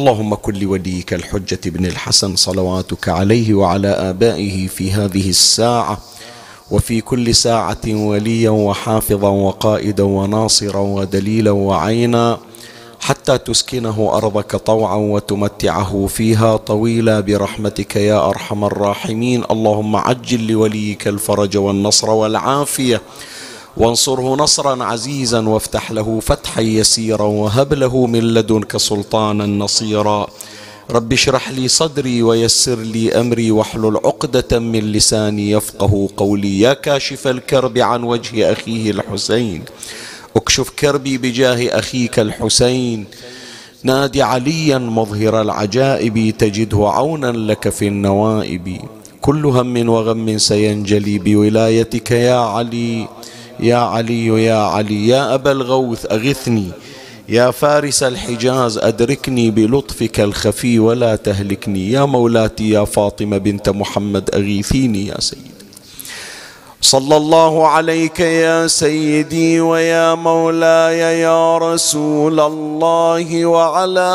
اللهم كن لوليك الحجة بن الحسن صلواتك عليه وعلى آبائه في هذه الساعة وفي كل ساعة وليا وحافظا وقائدا وناصرا ودليلا وعينا حتى تسكنه أرضك طوعا وتمتعه فيها طويلا برحمتك يا أرحم الراحمين. اللهم عجل لوليك الفرج والنصر والعافية. وانصره نصرا عزيزا وافتح له فتحا يسيرا وهب له من لدنك سلطانا نصيرا. رب اشرح لي صدري ويسر لي أمري واحلل عقدة من لساني يفقه قولي. يا كاشف الكرب عن وجه أخيه الحسين. اكشف كربي بجاه أخيك الحسين. نادي عليا مظهر العجائب تجده عونا لك في النوائب. كل هم وغم سينجلي بولايتك يا علي. يا علي يا علي يا أبا الغوث أغثني يا فارس الحجاز أدركني بلطفك الخفي ولا تهلكني يا مولاتي يا فاطمة بنت محمد أغيثيني يا سيدي. صلى الله عليك يا سيدي ويا مولاي يا رسول الله وعلى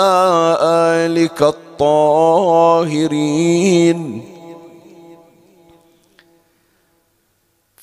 آلك الطاهرين.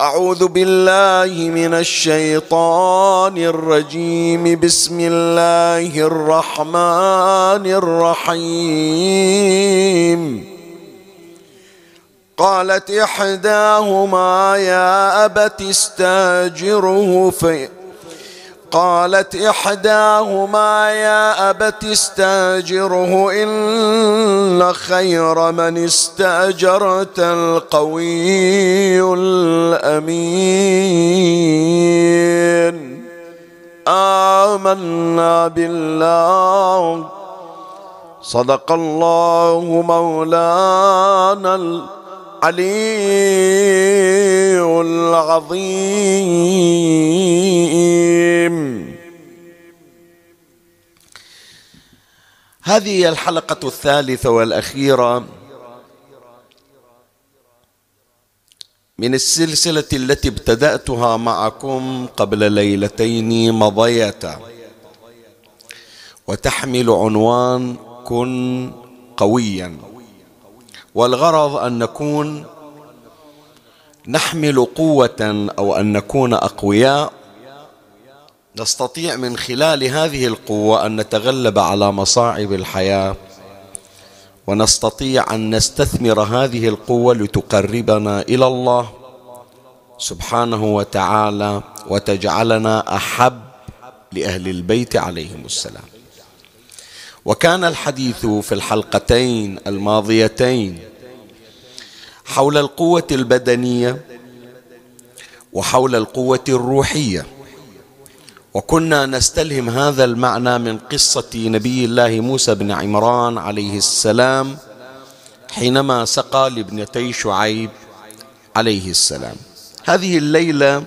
أعوذ بالله من الشيطان الرجيم. بسم الله الرحمن الرحيم. قالت إحداهما يا أبت استاجره في قالت إحداهما يا أبت استاجره إن خير من استأجرت القوي الأمين. آمنا بالله. صدق الله مولانا العلي العظيم هذه الحلقة الثالثة والأخيرة من السلسلة التي ابتدأتها معكم قبل ليلتين مضيتا وتحمل عنوان كن قويا. والغرض أن نكون نحمل قوة أو أن نكون أقوياء. نستطيع من خلال هذه القوة أن نتغلب على مصاعب الحياة ونستطيع أن نستثمر هذه القوة لتقربنا إلى الله سبحانه وتعالى وتجعلنا أحب لأهل البيت عليهم السلام. وكان الحديث في الحلقتين الماضيتين حول القوة البدنية وحول القوة الروحية. وكنا نستلهم هذا المعنى من قصة نبي الله موسى بن عمران عليه السلام حينما سقى لابنتي شعيب عليه السلام. هذه الليلة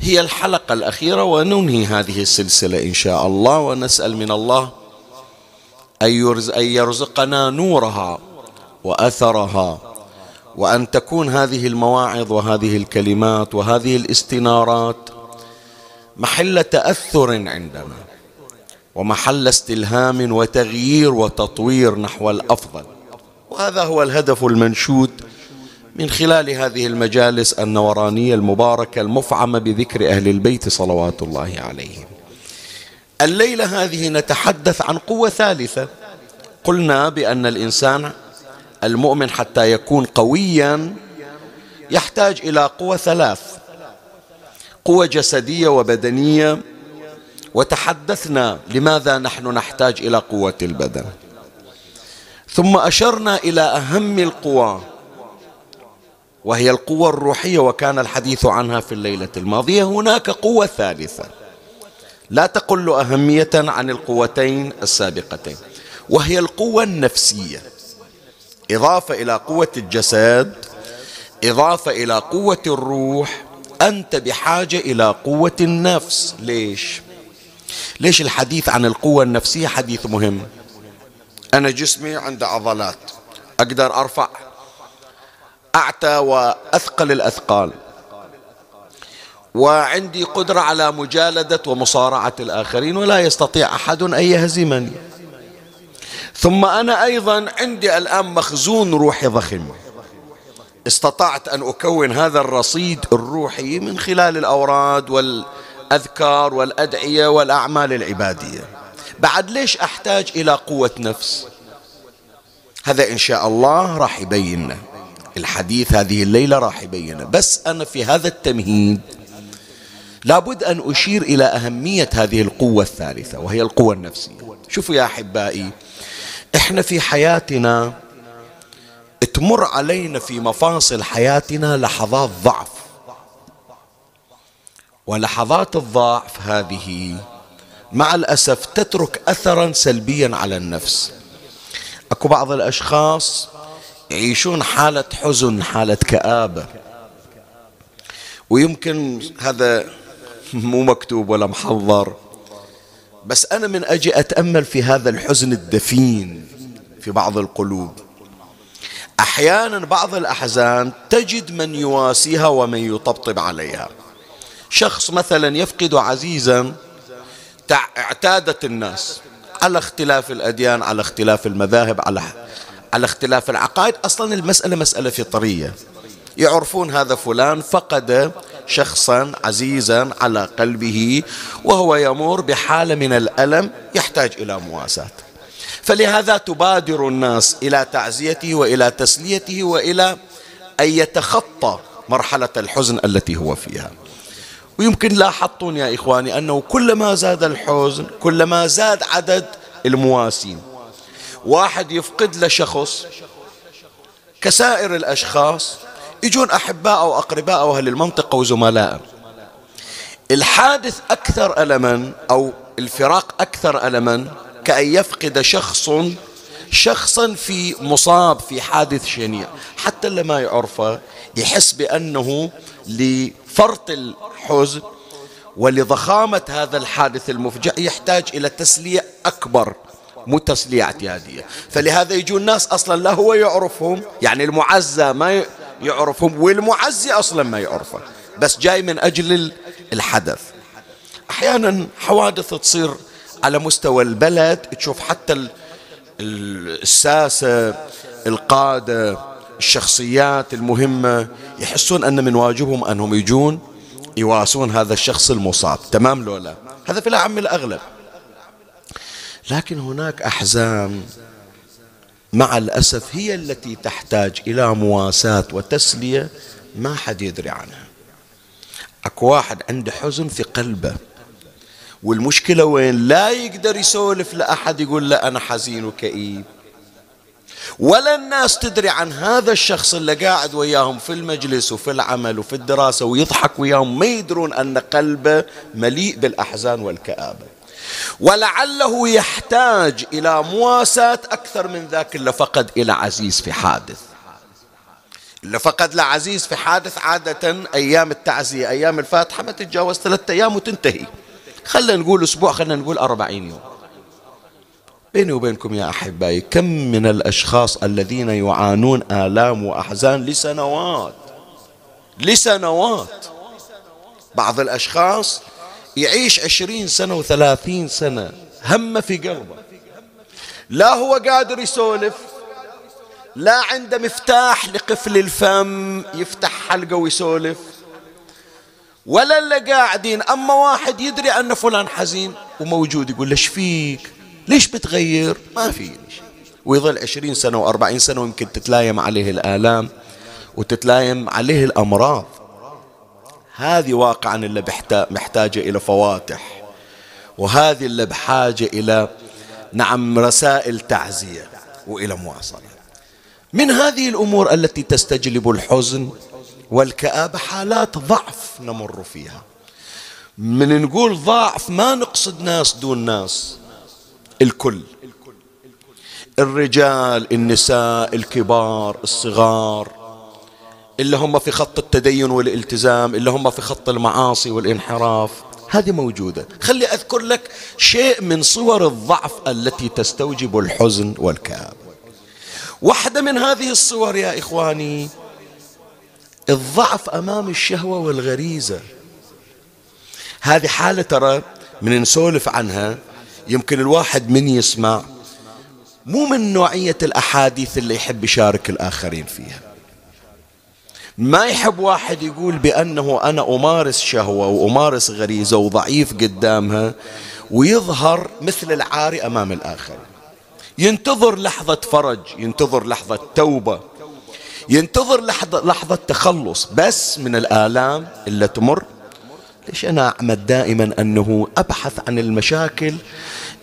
هي الحلقة الأخيرة وننهي هذه السلسلة إن شاء الله ونسأل من الله أن يرزقنا نورها وأثرها وأن تكون هذه المواعظ وهذه الكلمات وهذه الاستنارات محل تأثر عندنا ومحل استلهام وتغيير وتطوير نحو الأفضل. وهذا هو الهدف المنشود من خلال هذه المجالس النورانية المباركة المفعمة بذكر أهل البيت صلوات الله عليهم. الليلة هذه نتحدث عن قوة ثالثة. قلنا بأن الإنسان المؤمن حتى يكون قويا يحتاج إلى قوة ثلاث. قوة جسدية وبدنية وتحدثنا لماذا نحن نحتاج إلى قوة البدن. ثم أشرنا إلى أهم القوى وهي القوة الروحية وكان الحديث عنها في الليلة الماضية. هناك قوة ثالثة. لا تقل أهمية عن القوتين السابقتين. وهي القوة النفسية. إضافة إلى قوة الجسد إضافة إلى قوة الروح أنت بحاجة إلى قوة النفس. ليش؟ ليش الحديث عن القوة النفسية حديث مهم؟ أنا جسمي عنده عضلات. أقدر أرفع أعتى وأثقل الأثقال. وعندي قدرة على مجالدة ومصارعة الآخرين ولا يستطيع أحد أن يهزمني. ثم أنا أيضا عندي الآن مخزون روحي ضخم. استطعت أن أكون هذا الرصيد الروحي من خلال الأوراد والأذكار والأدعية والأعمال العبادية. بعد ليش أحتاج إلى قوة نفس؟ هذا إن شاء الله راح يبيننا. الحديث هذه الليلة راح يبينه. بس أنا في هذا التمهيد لابد أن أشير إلى أهمية هذه القوة الثالثة وهي القوة النفسية. شوفوا يا أحبائي إحنا في حياتنا تمر علينا في مفاصل حياتنا لحظات ضعف. ولحظات الضعف هذه مع الأسف تترك أثرا سلبيا على النفس. أكو بعض الأشخاص يعيشون حالة حزن حالة كآبة ويمكن هذا مو مكتوب ولا محضر. بس أنا من أجي أتأمل في هذا الحزن الدفين في بعض القلوب. أحيانا بعض الأحزان تجد من يواسيها ومن يطبطب عليها. شخص مثلا يفقد عزيزا اعتادت الناس على اختلاف الأديان على اختلاف المذاهب على على اختلاف العقائد أصلا المسألة مسألة فطرية. يعرفون هذا فلان فقد شخصا عزيزا على قلبه وهو يمر بحالة من الألم يحتاج إلى مواساة. فلهذا تبادر الناس إلى تعزيته وإلى تسليته وإلى أن يتخطى مرحلة الحزن التي هو فيها. ويمكن لاحظتون يا إخواني أنه كلما زاد الحزن كلما زاد عدد المواسين واحد يفقد له شخص كسائر الأشخاص يجون أحباء أو أقرباء أو أهل المنطقة وزملاء. الحادث أكثر ألما أو الفراق أكثر ألما كأن يفقد شخص شخصا في مصاب في حادث شنيع. حتى اللي ما يعرفه يحس بأنه لفرط الحزن ولضخامة هذا الحادث المفجع يحتاج إلى تسلية أكبر. مو تسلية اعتيادية فلهذا يجون الناس أصلا لا هو يعرفهم يعني المعزى ما يعرفهم والمعزي أصلا ما يعرفه بس جاي من أجل الحدث. أحيانا حوادث تصير على مستوى البلد تشوف حتى الساسة القادة الشخصيات المهمة يحسون أن من واجبهم أنهم يجون يواسون هذا الشخص المصاب. تمام لو لا؟ هذا في الأعم الأغلب. لكن هناك أحزان. مع الأسف هي التي تحتاج إلى مواساة وتسلية ما حد يدري عنها. أكو واحد عنده حزن في قلبه. والمشكلة وين؟ لا يقدر يسولف لأحد يقول له أنا حزين وكئيب. ولا الناس تدري عن هذا الشخص اللي قاعد وياهم في المجلس وفي العمل وفي الدراسة ويضحك وياهم. ما يدرون أن قلبه مليء بالأحزان والكآبة. ولعله يحتاج إلى مواساة أكثر من ذاك اللي فقد إلى عزيز في حادث. اللي فقد له عزيز في حادث عادة أيام التعزية أيام الفاتحة ما تتجاوز ثلاثة أيام وتنتهي. خلينا نقول أسبوع خلينا نقول أربعين يوم. بيني وبينكم يا أحبائي كم من الأشخاص الذين يعانون آلام وأحزان لسنوات؟ لسنوات. بعض الأشخاص يعيش عشرين سنة وثلاثين سنة هم في قلبه. لا هو قادر يسولف لا عنده مفتاح لقفل الفم يفتح حلقة ويسولف ولا اللي قاعدين. أما واحد يدري أن فلان حزين وموجود يقول ليش فيك؟ ليش بتغير؟ ما في ويظل عشرين سنة وأربعين سنة ويمكن تتلايم عليه الآلام وتتلايم عليه الأمراض. هذه واقعا اللي محتاجة إلى فواتح وهذه اللي بحاجة إلى نعم رسائل تعزية وإلى مواصلة. من هذه الأمور التي تستجلب الحزن والكآبة حالات ضعف نمر فيها. من نقول ضعف ما نقصد ناس دون ناس الكل. الرجال النساء الكبار الصغار اللي هم في خط التدين والالتزام اللي هم في خط المعاصي والانحراف. هذه موجودة. خلي أذكر لك شيء من صور الضعف التي تستوجب الحزن والكآبة واحدة من هذه الصور يا إخواني الضعف أمام الشهوة والغريزة. هذه حالة ترى من نسولف عنها يمكن الواحد من يسمع مو من نوعية الأحاديث اللي يحب يشارك الآخرين فيها. ما يحب واحد يقول بأنه أنا أمارس شهوة وأمارس غريزة وضعيف قدامها ويظهر مثل العاري أمام الآخر. ينتظر لحظة فرج ينتظر لحظة توبة ينتظر لحظة, لحظة تخلص. بس من الآلام اللي تمر ليش أنا أعمد دائما أنه أبحث عن المشاكل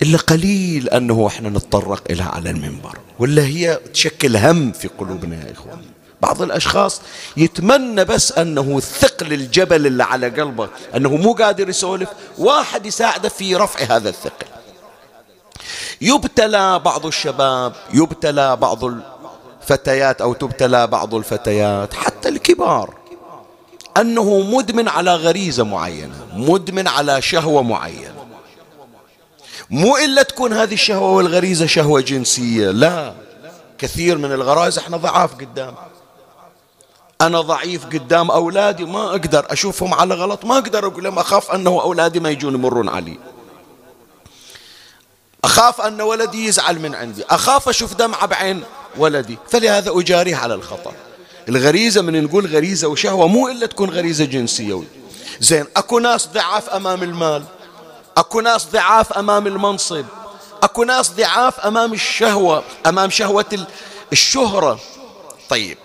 اللي قليل أنه إحنا نتطرق إليها على المنبر؟ ولا هي تشكل هم في قلوبنا يا إخوان؟ بعض الأشخاص يتمنى بس أنه ثقل الجبل اللي على قلبه أنه مو قادر يسولف واحد يساعده في رفع هذا الثقل. يبتلى بعض الشباب يبتلى بعض الفتيات أو تبتلى بعض الفتيات حتى الكبار. أنه مدمن على غريزة معينة مدمن على شهوة معينة. مو إلا تكون هذه الشهوة والغريزة شهوة جنسية لا. كثير من الغرائز إحنا ضعاف قدام. أنا ضعيف قدام أولادي ما أقدر أشوفهم على غلط ما أقدر أقول لهم أخاف أنه أولادي ما يجون يمرون علي. أخاف أن ولدي يزعل من عندي أخاف أشوف دمعة بعين ولدي. فلهذا أجاريه على الخطأ. الغريزة من نقول غريزة وشهوة مو إلا تكون غريزة جنسية. زين أكو ناس ضعاف أمام المال أكو ناس ضعاف أمام المنصب أكو ناس ضعاف أمام الشهوة أمام شهوة الشهرة. طيب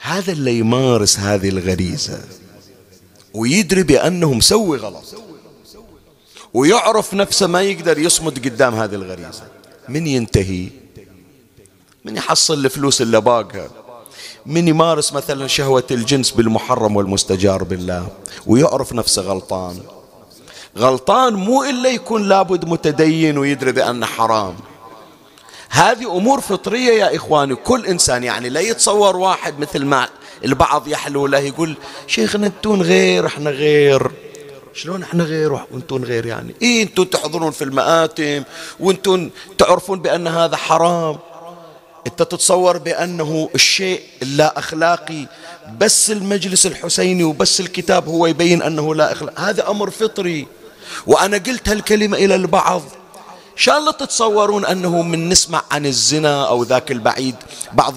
هذا اللي يمارس هذه الغريزة ويدري بأنه مسوي غلط ويعرف نفسه ما يقدر يصمد قدام هذه الغريزة. من ينتهي؟ من يحصل الفلوس اللي باقها؟ من يمارس مثلا شهوة الجنس بالمحرم والمستجار بالله ويعرف نفسه غلطان؟ غلطان مو إلا يكون لابد متدين ويدري بأنه حرام. هذه أمور فطرية يا إخواني. كل إنسان يعني لا يتصور واحد مثل ما البعض يحلو له يقول شيخنا أنتون غير إحنا غير. شلون إحنا غير؟ وأنتون غير يعني. إيه أنتون تحضرون في المآتم؟ وأنتون تعرفون بأن هذا حرام؟ أنت تتصور بأنه الشيء اللا أخلاقي بس المجلس الحسيني وبس الكتاب هو يبين أنه لا أخلاق. هذا أمر فطري. وأنا قلت هالكلمة إلى البعض. شاء الله تتصورون أنه من نسمع عن الزنا أو ذاك البعيد بعض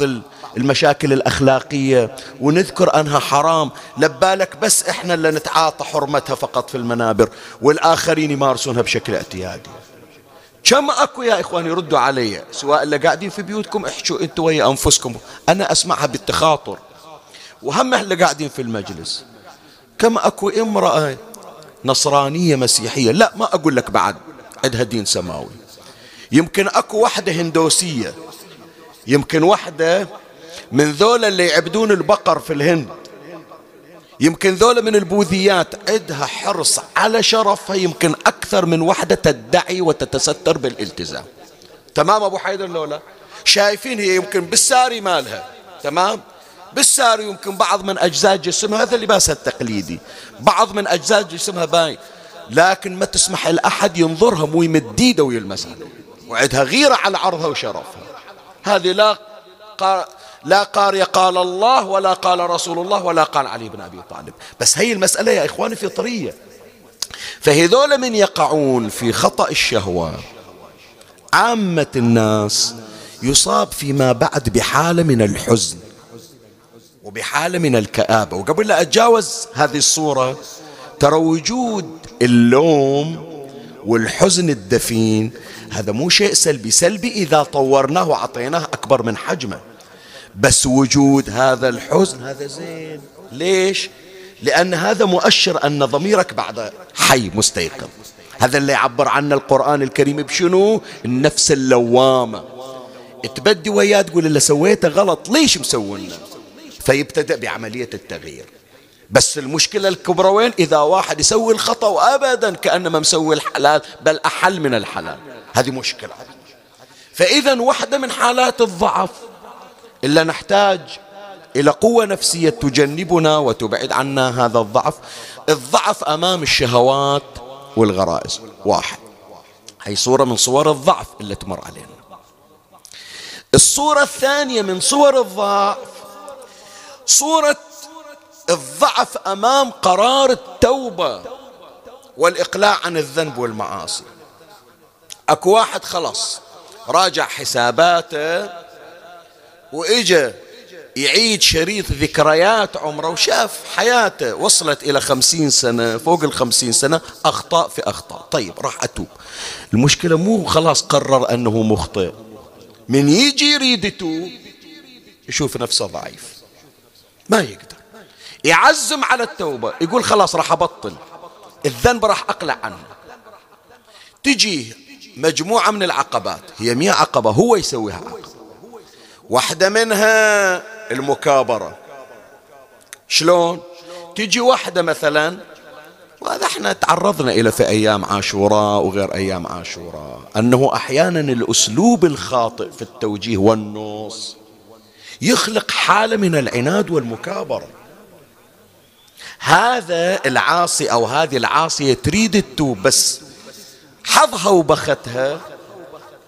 المشاكل الأخلاقية ونذكر أنها حرام. لبالك بس إحنا اللي نتعاطى حرمتها فقط في المنابر والآخرين يمارسونها بشكل اعتيادي. كم أكو يا إخواني ردوا علي سواء اللي قاعدين في بيوتكم احشوا أنتوا ويا أنفسكم. أنا أسمعها بالتخاطر. وهم اللي قاعدين في المجلس. كم أكو امرأة نصرانية مسيحية لا ما أقول لك بعد. عندها دين سماوي. يمكن أكو وحدة هندوسية. يمكن وحدة من ذولا اللي يعبدون البقر في الهند. يمكن ذولا من البوذيات. عندها حرص على شرفها. يمكن أكثر من وحدة تدعي وتتستر بالالتزام. تمام أبو حيدر لولا؟ شايفين هي يمكن بالساري مالها. تمام؟ بالساري يمكن بعض من أجزاء جسمها. هذا لباسها التقليدي. بعض من أجزاء جسمها باين. لكن ما تسمح لأحد ينظرها مو يمد ايده ويلمسها وعندها غيرة على عرضها وشرفها. هذه لا قار لا قارية قال الله ولا قال رسول الله ولا قال علي بن أبي طالب. بس هي المسألة يا إخواني فطرية. فهذول من يقعون في خطأ الشهوة. عامة الناس يصاب فيما بعد بحالة من الحزن وبحالة من الكآبة. وقبل لا أتجاوز هذه الصورة ترى وجود اللوم والحزن الدفين. هذا مو شيء سلبي. سلبي إذا طورناه وعطيناه أكبر من حجمه. بس وجود هذا الحزن هذا زين. ليش؟ لأن هذا مؤشر أن ضميرك بعد حي مستيقظ. هذا اللي يعبر عنه القرآن الكريم بشنو؟ النفس اللوامة. تبدي وياه تقول اللي سويته غلط ليش مسوينا فيبتدأ بعملية التغيير. بس المشكلة الكبرى وين؟ إذا واحد يسوي الخطأ وأبدا كأنما مسوي الحلال بل أحل من الحلال. هذه مشكلة. فإذا واحدة من حالات الضعف إلا نحتاج إلى قوة نفسية تجنبنا وتبعد عنا هذا الضعف. الضعف أمام الشهوات والغرائز. واحد. هي صورة من صور الضعف اللي تمر علينا. الصورة الثانية من صور الضعف صورة الضعف أمام قرار التوبة والإقلاع عن الذنب والمعاصي. أكو واحد خلص راجع حساباته وإجا يعيد شريط ذكريات عمره وشاف حياته وصلت إلى خمسين سنة فوق الخمسين سنة أخطاء في أخطاء. طيب راح أتوب. المشكلة مو خلاص قرر أنه مخطئ. من يجي يريد يتوب يشوف نفسه ضعيف. ما يقدر. يعزم على التوبة. يقول خلاص راح أبطل. الذنب راح أقلع عنه. تجي مجموعة من العقبات. هي مئة عقبة. هو يسويها. عقبة واحدة منها المكابرة. شلون؟ تجي واحدة مثلا وهذا إحنا تعرضنا إلى في أيام عاشوراء وغير أيام عاشوراء. أنه أحيانا الأسلوب الخاطئ في التوجيه والنص يخلق حالة من العناد والمكابرة. هذا العاصي أو هذه العاصية تريد التوب بس حظها وبختها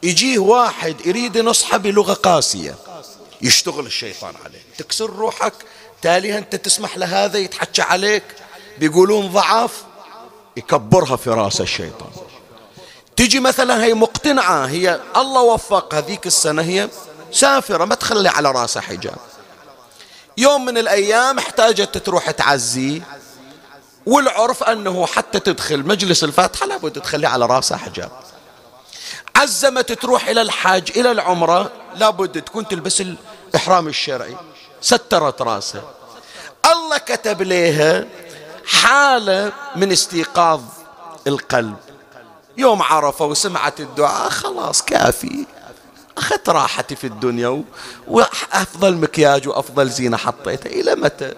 يجيه واحد يريد ينصحه بلغة قاسية. يشتغل الشيطان عليه تكسر روحك تاليها أنت تسمح لهذا يتحكى عليك. بيقولون ضعف يكبرها في رأس الشيطان. تجي مثلا هي مقتنعة هي الله وفق هذيك السنة هي سافرة ما تخلي على رأسها حجاب. يوم من الأيام احتاجت تروح تعزي والعرف أنه حتى تدخل مجلس الفاتحة لابد تخلي على راسها حجاب. عزمت تروح إلى الحاج إلى العمرة لابد تكون تلبس الإحرام الشرعي. سترت راسها الله كتب لها حالة من استيقاظ القلب. يوم عرفة وسمعت الدعاء خلاص كافي. أخذت راحتي في الدنيا وأفضل مكياج وأفضل زينة حطيتها. إلى متى؟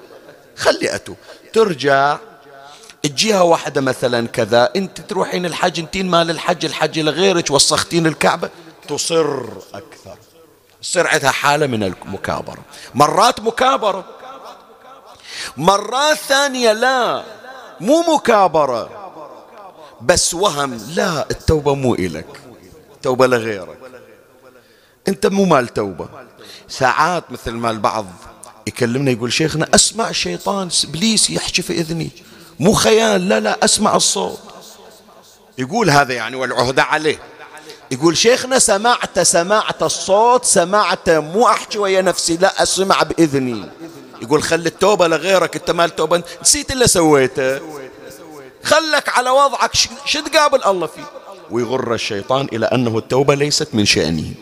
خلي أتو. ترجع تجيها واحدة مثلا كذا. أنت تروحين الحج انتين مال الحج الحج لغيرك وسختين الكعبة. تصر أكثر. تصير عندها حالة من المكابرة. مرات مكابرة. مرات ثانية لا. مو مكابرة. بس وهم. لا التوبة مو إلك. توبة لغيرك. أنت مو مال توبة. ساعات مثل ما البعض يكلمنا يقول شيخنا أسمع الشيطان إبليس يحكي في إذني. مو خيال لا لا أسمع الصوت. يقول هذا يعني والعهدة عليه. يقول شيخنا سمعت سمعت الصوت سمعت مو أحكي ويا نفسي لا أسمع بإذني. يقول خلي التوبة لغيرك أنت مال توبة. نسيت اللي سويته. خلك على وضعك شو تقابل الله فيه. ويغر الشيطان إلى أنه التوبة ليست من شأنه.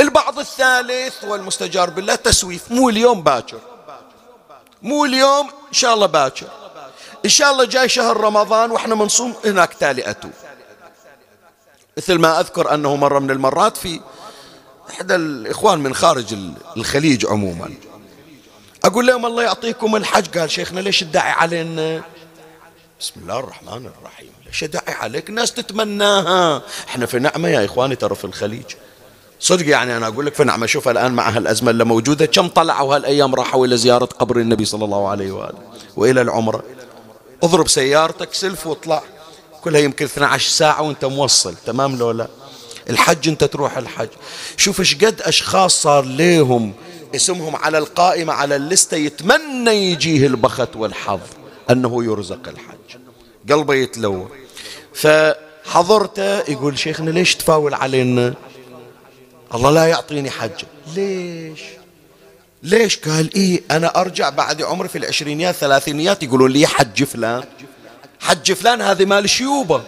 البعض الثالث والمستجار بالله تسويف. مو اليوم باكر. مو اليوم إن شاء الله باكر. إن شاء الله جاي شهر رمضان وإحنا منصوم هناك تالي أتو مثل ما أذكر أنه مرة من المرات في إحدى الإخوان من خارج الخليج عموما. أقول لهم الله يعطيكم الحج. قال شيخنا ليش الداعي علينا؟ بسم الله الرحمن الرحيم. ليش الداعي عليك؟ الناس تتمناها. إحنا في نعمة يا إخواني ترى في الخليج. صدق يعني أنا أقول لك في نعمة شوف الآن مع هالأزمة اللي موجودة كم طلعوا هالأيام راحوا إلى زيارة قبر النبي صلى الله عليه وآله وإلى العمرة. اضرب سيارتك سلف واطلع. كلها يمكن 12 ساعة وأنت موصل تمام لو لا؟ الحج أنت تروح الحج. شوف إيش قد أشخاص صار ليهم اسمهم على القائمة على اللستة يتمنى يجيه البخت والحظ أنه يرزق الحج. قلبه يتلوى. فحضرته يقول شيخنا ليش تفاول علينا؟ الله لا يعطيني حج ليش؟ ليش؟ قال إيه أنا أرجع بعد عمري في العشرينيات ثلاثينيات يقولون لي حج فلان. حج فلان هذه مال شيوبة.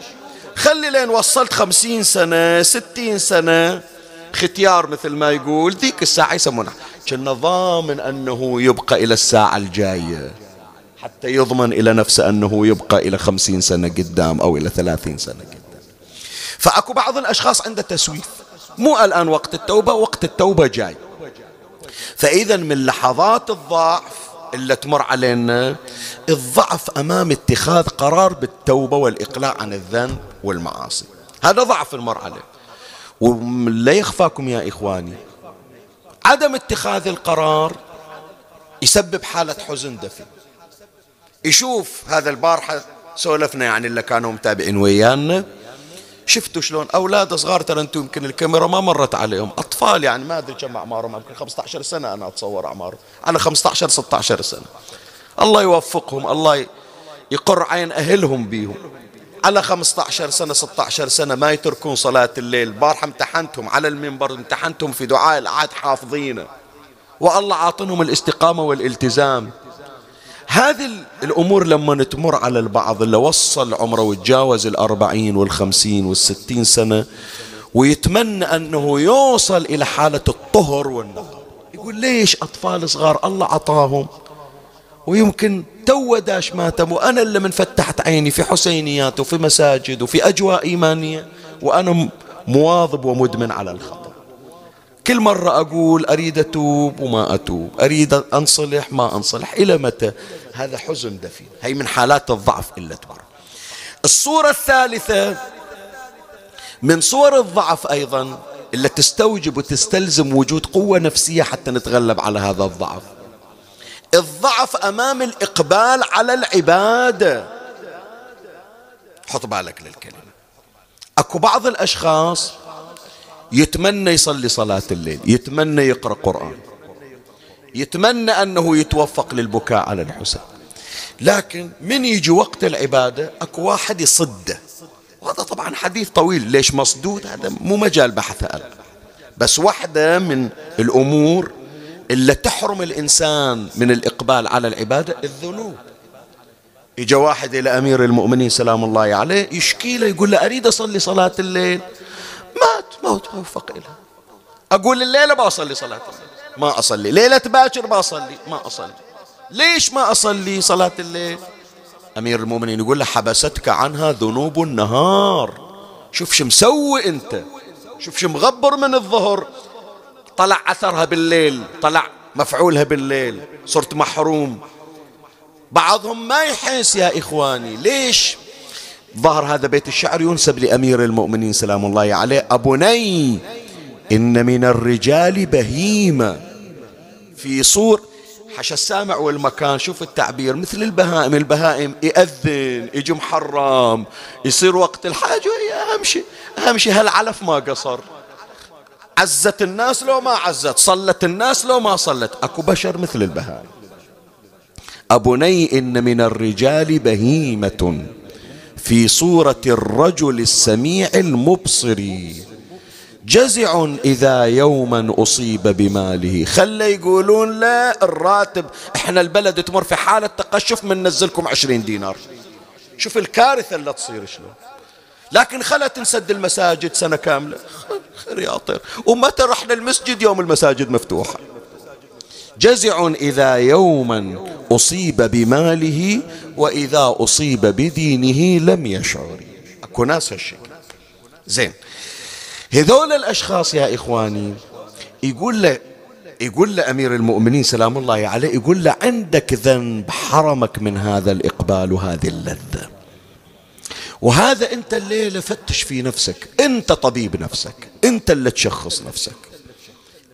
خلي لين وصلت خمسين سنة ستين سنة ختيار مثل ما يقول ذيك الساعة يسمونها. كنا ضامن أنه يبقى إلى الساعة الجاية حتى يضمن إلى نفسه أنه يبقى إلى خمسين سنة قدام أو إلى ثلاثين سنة قدام. فأكو بعض الأشخاص عنده تسويف. مو الآن وقت التوبة وقت التوبة جاي. فإذا من لحظات الضعف اللي تمر علينا الضعف أمام اتخاذ قرار بالتوبة والإقلاع عن الذنب والمعاصي. هذا ضعف المر عليه ولا يخفاكم يا إخواني عدم اتخاذ القرار يسبب حالة حزن دفي. يشوف هذا البارحة سولفنا يعني اللي كانوا متابعين ويانا شفتوا شلون أولاد صغار ترى أنتم يمكن الكاميرا ما مرت عليهم. أطفال يعني ما أدري كم أعمارهم يمكن 15 سنة أنا أتصور أعمارهم. على 15 16 سنة. الله يوفقهم الله يقر عين أهلهم بيهم. على 15 سنة 16 سنة ما يتركون صلاة الليل. بارحة امتحنتهم على المنبر امتحنتهم في دعاء العاد حافظينه. والله عاطنهم الاستقامة والالتزام. هذه الأمور لما تمر على البعض اللي وصل عمره وتجاوز الأربعين والخمسين والستين سنة ويتمنى أنه يوصل إلى حالة الطهر والنقاء يقول ليش أطفال صغار؟ الله عطاهم. ويمكن تو داش ماتم وأنا اللي من فتحت عيني في حسينيات وفي مساجد وفي أجواء إيمانية وأنا مواظب ومدمن على الخطأ كل مرة أقول أريد أتوب وما أتوب أريد أنصلح ما أنصلح إلى متى؟ هذا حزن دفين هي من حالات الضعف إلا تبر الصورة الثالثة من صور الضعف أيضا اللي تستوجب وتستلزم وجود قوة نفسية حتى نتغلب على هذا الضعف. الضعف أمام الإقبال على العبادة. حط بالك للكلمة. أكو بعض الأشخاص يتمنى يصلي صلاة الليل يتمنى يقرأ قرآن يتمنى أنه يتوفق للبكاء على الحسن. لكن من يجي وقت العبادة أكو واحد يصده. وهذا طبعا حديث طويل ليش مصدود؟ هذا مو مجال بحث أنا. بس واحدة من الأمور اللي تحرم الإنسان من الإقبال على العبادة الذنوب. إجا واحد إلى أمير المؤمنين سلام الله عليه يشكي له يقول له أريد أصلي صلاة الليل؟ ما توفق إلها. أقول الليلة ما أصلي صلاة الليل. ما أصلي. ليلة باكر ما أصلي. ما أصلي. ليش ما أصلي صلاة الليل؟ أمير المؤمنين يقول له حبستك عنها ذنوب النهار. شوف شو مسوي أنت. شوف شو مغبر من الظهر. طلع أثرها بالليل. طلع مفعولها بالليل. صرت محروم. بعضهم ما يحس يا إخواني. ليش؟ ظهر هذا بيت الشعر ينسب لأمير المؤمنين سلام الله عليه. أبني إن من الرجال بهيمة في صور حش السامع والمكان شوف التعبير مثل البهائم البهائم يأذن يجي محرم يصير وقت الحاجة أهم شيء أهم شيء هالعلف ما قصر. عزت الناس لو ما عزت صلت الناس لو ما صلت. أكو بشر مثل البهائم. أبني إن من الرجال بهيمة. في صورة الرجل السميع المبصر. جزع إذا يوما أصيب بماله. خلى يقولون لا الراتب إحنا البلد تمر في حالة تقشف من نزلكم عشرين دينار. شوف الكارثة اللي تصير شلون. لكن خلت تنسد المساجد سنة كاملة. خير يا طير. ومتى رحنا المسجد؟ يوم المساجد مفتوحة. جزع إذا يوما أصيب بماله وإذا أصيب بدينه لم يشعر. أكو ناس هالشكل. زين. هذول الأشخاص يا إخواني يقول له يقول له أمير المؤمنين سلام الله عليه يقول له عندك ذنب حرمك من هذا الإقبال وهذه اللذة. وهذا أنت الليلة فتش في نفسك أنت طبيب نفسك أنت اللي تشخص نفسك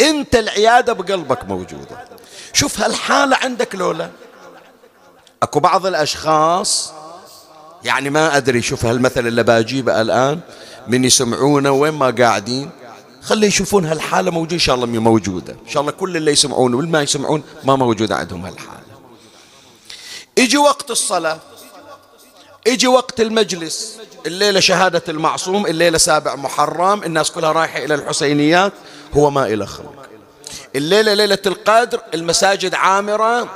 أنت العيادة بقلبك موجودة. شوف هالحالة عندك لولا. أكو بعض الأشخاص يعني ما أدري شوف هالمثل اللي بجيبه الآن من يسمعونه وين ما قاعدين. خلي يشوفون هالحالة موجودة إن شاء الله موجودة. إن شاء الله كل اللي يسمعون والما يسمعون ما موجودة عندهم هالحالة. يجي وقت الصلاة. يجي وقت المجلس. الليلة شهادة المعصوم الليلة سابع محرم الناس كلها رايحة إلى الحسينيات هو ما إلى خلق. الليلة ليلة القدر المساجد عامرة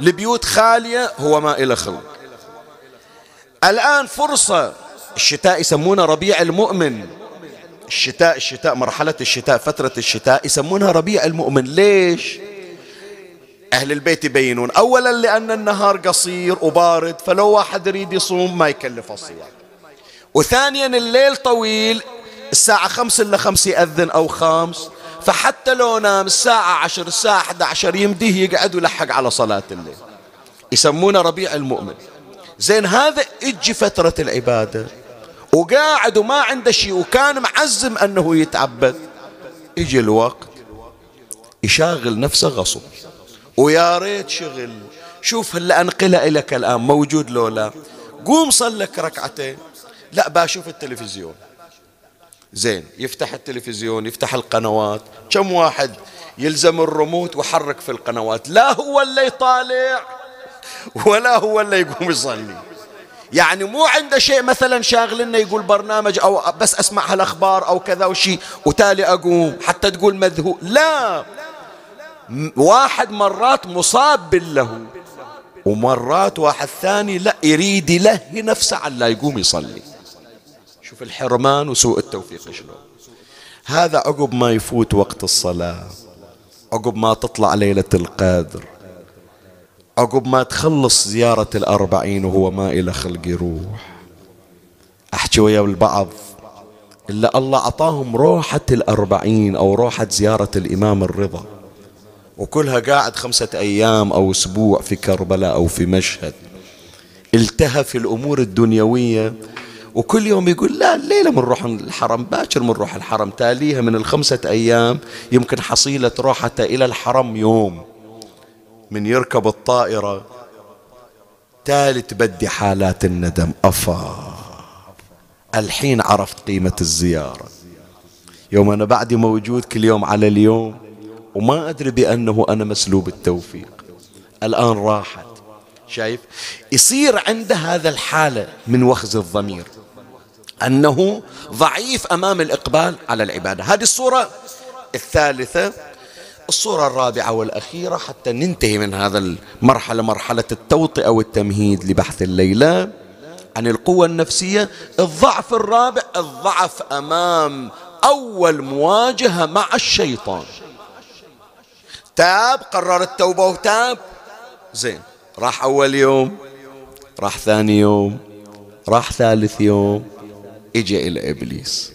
البيوت خالية هو ما إلى خلق. الآن فرصة الشتاء يسمونه ربيع المؤمن. الشتاء الشتاء مرحلة الشتاء فترة الشتاء يسمونها ربيع المؤمن. ليش؟ أهل البيت يبينون. أولا لأن النهار قصير وبارد فلو واحد يريد يصوم ما يكلف الصيام. وثانيا الليل طويل الساعة خمس إلا خمس يأذن أو خامس. فحتى لو نام الساعة عشر الساعة 11 يمديه يقعد ويلحق على صلاة الليل. يسمونه ربيع المؤمن. زين هذا أجي فترة العبادة. وقاعد وما عنده شيء وكان معزم أنه يتعبد. يجي الوقت يشاغل نفسه غصب. ويا ريت شغل. شوف هلا أنقلها لك الآن موجود لو لا. قوم صلك ركعتين. لا بشوف التلفزيون. زين يفتح التلفزيون يفتح القنوات. كم واحد يلزم الرموت وحرك في القنوات؟ لا هو اللي يطالع ولا هو اللي يقوم يصلي. يعني مو عنده شيء مثلا شاغلنا يقول برنامج أو بس أسمع هالأخبار أو كذا وشي وتالي أقوم حتى تقول مذهول. لا. واحد مرات مصاب بالله ومرات واحد ثاني لا يريد يلهي نفسه على لا يقوم يصلي. شوف الحرمان وسوء التوفيق شلون هذا عقب ما يفوت وقت الصلاة عقب ما تطلع ليلة القدر عقب ما تخلص زيارة الأربعين وهو ما إلى خلق يروح. أحكي ويا البعض إلا الله أعطاهم روحة الأربعين أو روحة زيارة الإمام الرضا. وكلها قاعد خمسة أيام أو أسبوع في كربلاء أو في مشهد. التهى في الأمور الدنيوية وكل يوم يقول لا الليلة بنروح الحرم باكر بنروح الحرم تاليها من الخمسة أيام يمكن حصيلة روحته إلى الحرم يوم. من يركب الطائرة تالي تبدي حالات الندم أفا. الحين عرفت قيمة الزيارة. يوم أنا بعدي موجود كل يوم على اليوم وما أدري بأنه أنا مسلوب التوفيق. الآن راحت. شايف؟ يصير عنده هذا الحالة من وخز الضمير. أنه ضعيف أمام الإقبال على العبادة. هذه الصورة الثالثة الصورة الرابعة والأخيرة حتى ننتهي من هذا المرحلة مرحلة التوطئة والتمهيد لبحث الليلة عن القوة النفسية. الضعف الرابع الضعف أمام أول مواجهة مع الشيطان. تاب قرر التوبة وتاب. زين راح أول يوم راح ثاني يوم راح ثالث يوم اجى إلى إبليس.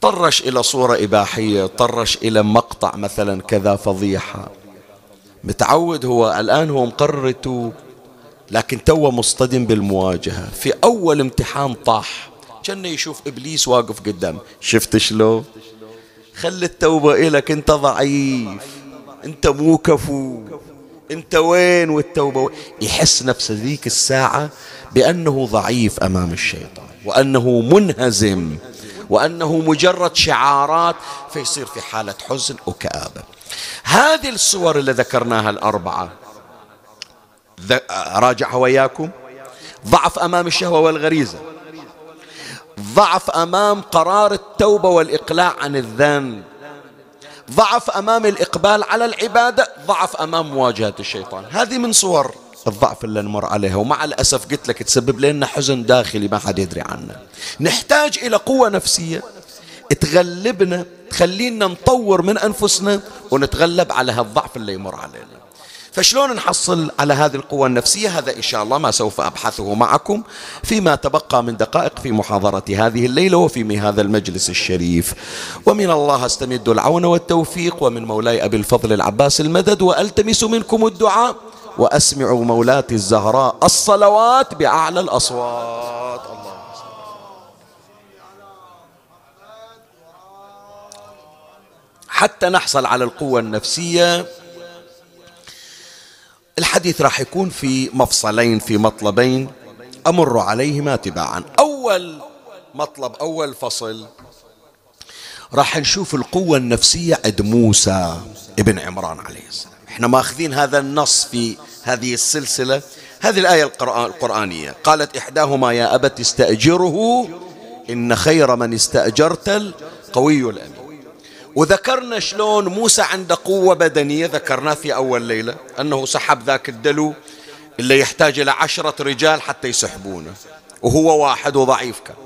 طرش إلى صورة إباحية طرش إلى مقطع مثلا كذا فضيحة. متعود هو الآن هو مقرر يتوب لكن توه مصطدم بالمواجهة. في أول امتحان طاح. كان يشوف إبليس واقف قدام. شفت شلون؟ خلي التوبة إلك أنت ضعيف أنت مو كفو. أنت وين والتوبة وين. يحس نفسه ذيك الساعة بأنه ضعيف أمام الشيطان وأنه منهزم وأنه مجرد شعارات فيصير في حالة حزن وكآبة. هذه الصور اللي ذكرناها الأربعة راجعها وياكم. ضعف أمام الشهوة والغريزة. ضعف أمام قرار التوبة والإقلاع عن الذنب. ضعف أمام الإقبال على العبادة ضعف أمام مواجهة الشيطان. هذه من صور الضعف اللي نمر عليها ومع الأسف قلت لك تسبب لنا حزن داخلي ما حد يدري عنه. نحتاج إلى قوة نفسية تغلبنا تخلينا نطور من أنفسنا ونتغلب على هالضعف اللي يمر علينا. فشلون نحصل على هذه القوة النفسية؟ هذا إن شاء الله ما سوف أبحثه معكم فيما تبقى من دقائق في محاضرة هذه الليلة وفي هذا المجلس الشريف. ومن الله أستمد العون والتوفيق ومن مولاي أبي الفضل العباس المدد وألتمس منكم الدعاء وأسمع مولاتي الزهراء الصلوات بأعلى الأصوات. حتى نحصل على القوة النفسية الحديث راح يكون في مفصلين في مطلبين أمر عليهما تباعا. أول مطلب أول فصل. راح نشوف القوة النفسية عند موسى ابن عمران عليه السلام. إحنا ماخذين هذا النص في هذه السلسلة هذه الآية القرآنية. قالت إحداهما يا أبت استأجره إن خير من استأجرت القوي الأمين. وذكرنا شلون موسى عنده قوة بدنية ذكرناه في أول ليلة أنه سحب ذاك الدلو اللي يحتاج إلى عشرة رجال حتى يسحبونه وهو واحد وضعيف كان.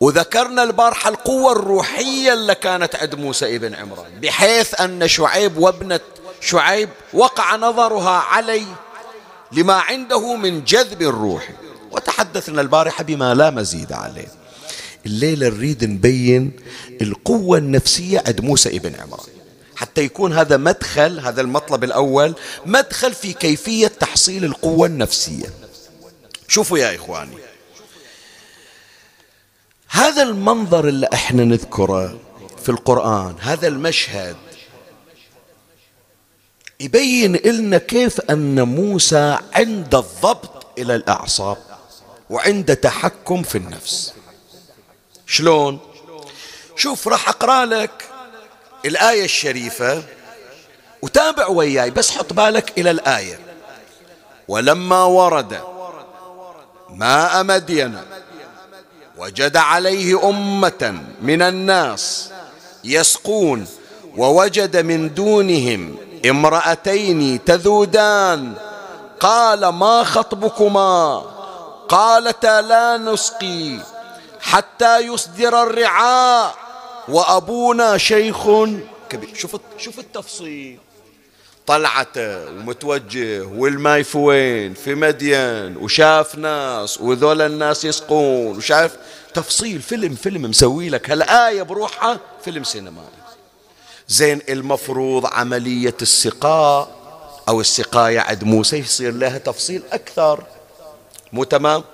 وذكرنا البارحة القوة الروحية اللي كانت عند موسى ابن عمران بحيث أن شعيب وابنة شعيب وقع نظرها علي لما عنده من جذب الروح. وتحدثنا البارحة بما لا مزيد عليه. الليلة نريد نبين القوة النفسية عند موسى ابن عمران. حتى يكون هذا مدخل هذا المطلب الأول مدخل في كيفية تحصيل القوة النفسية. شوفوا يا إخواني هذا المنظر اللي إحنا نذكره في القرآن هذا المشهد يبين لنا كيف أن موسى عند الضبط إلى الأعصاب وعند تحكم في النفس. شلون؟ شوف راح أقرأ لك الآية الشريفة وتابع وياي بس حط بالك إلى الآية. ولما ورد ماء مدين وجد عليه أمة من الناس يسقون ووجد من دونهم امرأتين تذودان. قال ما خطبكما؟ قالتا لا نسقي. حتى يصدر الرعاء وأبونا شيخ كبير. شوف شوف التفصيل. طلعته ومتوجه والماي في وين في مدين. وشاف ناس وذول الناس يسقون. وشاف تفصيل فيلم فيلم مسوي لك هالآية بروحها فيلم سينمائي زين المفروض عملية السقاء أو السقاية عند موسى يصير لها تفصيل أكثر. مو تمام؟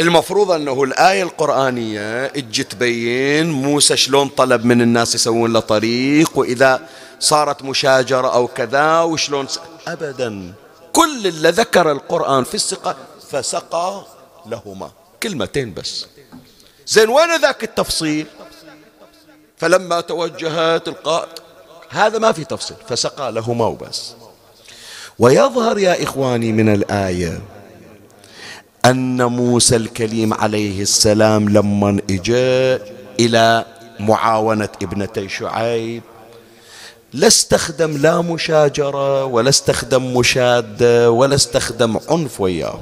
المفروض أنه الآية القرآنية اجت تبين موسى شلون طلب من الناس يسوون له طريق وإذا صارت مشاجرة أو كذا وشلون س... أبدا. كل اللي ذكر القرآن في السقاء فسقى لهما. كلمتين بس. زين وين ذاك التفصيل؟ فلما توجهت القائد هذا ما في تفصيل فسقى لهما وبس. ويظهر يا إخواني من الآية أن موسى الكليم عليه السلام لما إجا إلى معاونة ابنتي شعيب لا استخدم لا مشاجرة ولا استخدم مشادة ولا استخدم عنف وياه.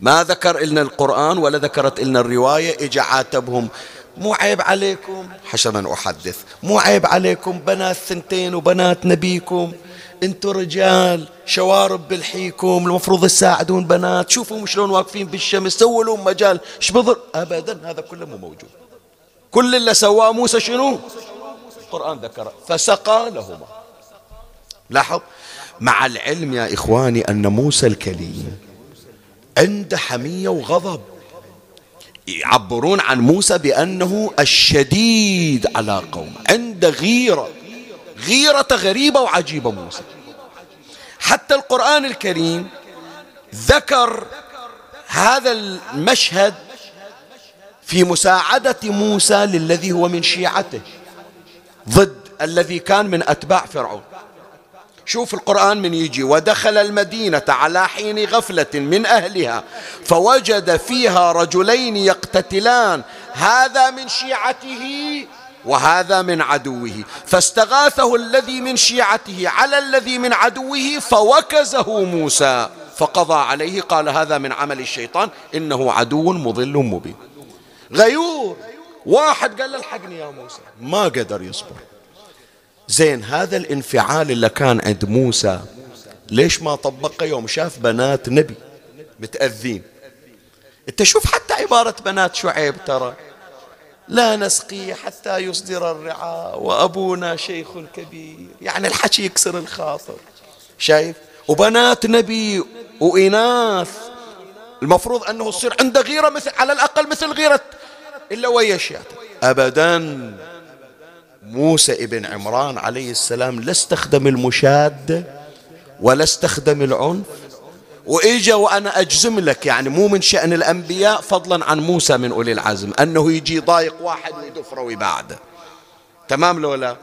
ما ذكر لنا القرآن ولا ذكرت لنا الرواية إجا عاتبهم مو عيب عليكم؟ حسنا أحدث. مو عيب عليكم بنات ثنتين وبنات نبيكم؟ أنتوا رجال شوارب بالحيكم المفروض تساعدون بنات. شوفوا شلون واقفين بالشمس سووا لهم مجال. إيش بضر؟ ابدا هذا كله مو موجود. كل اللي سواه موسى شنو؟ القرآن ذكر. فسقى لهما. لاحظ؟ مع العلم يا إخواني أن موسى الكليم عنده حمية وغضب. يعبرون عن موسى بأنه الشديد على قوم عنده غيرة. غيرة غريبة وعجيبة موسى. حتى القرآن الكريم ذكر هذا المشهد في مساعدة موسى للذي هو من شيعته ضد الذي كان من أتباع فرعون. شوف القرآن من يجي ودخل المدينة على حين غفلة من أهلها فوجد فيها رجلين يقتتلان. هذا من شيعته وهذا من عدوه. فاستغاثه الذي من شيعته على الذي من عدوه فوكزه موسى فقضى عليه قال هذا من عمل الشيطان إنه عدو مضل مبين. غيور! واحد قال له الحقني يا موسى. ما قدر يصبر. زين هذا الانفعال اللي كان عند موسى ليش ما طبقه يوم شاف بنات نبي؟ متأذين. انت شوف حتى عبارة بنات شعيب ترى. لا نسقي حتى يصدر الرعاء وأبونا شيخ كبير يعني الحكي يكسر الخاطر. شايف؟ وبنات نبي وإناث. المفروض أنه يصير عنده غيرة مثل على الأقل مثل غيرة إلا ويا أبدا موسى ابن عمران عليه السلام لا استخدم المشادة ولا استخدم العنف. وإجا وأنا أجزم لك يعني مو من شأن الأنبياء فضلا عن موسى من أولي العزم أنه يجي ضايق واحد ويدفره ويبعده تمام لو لا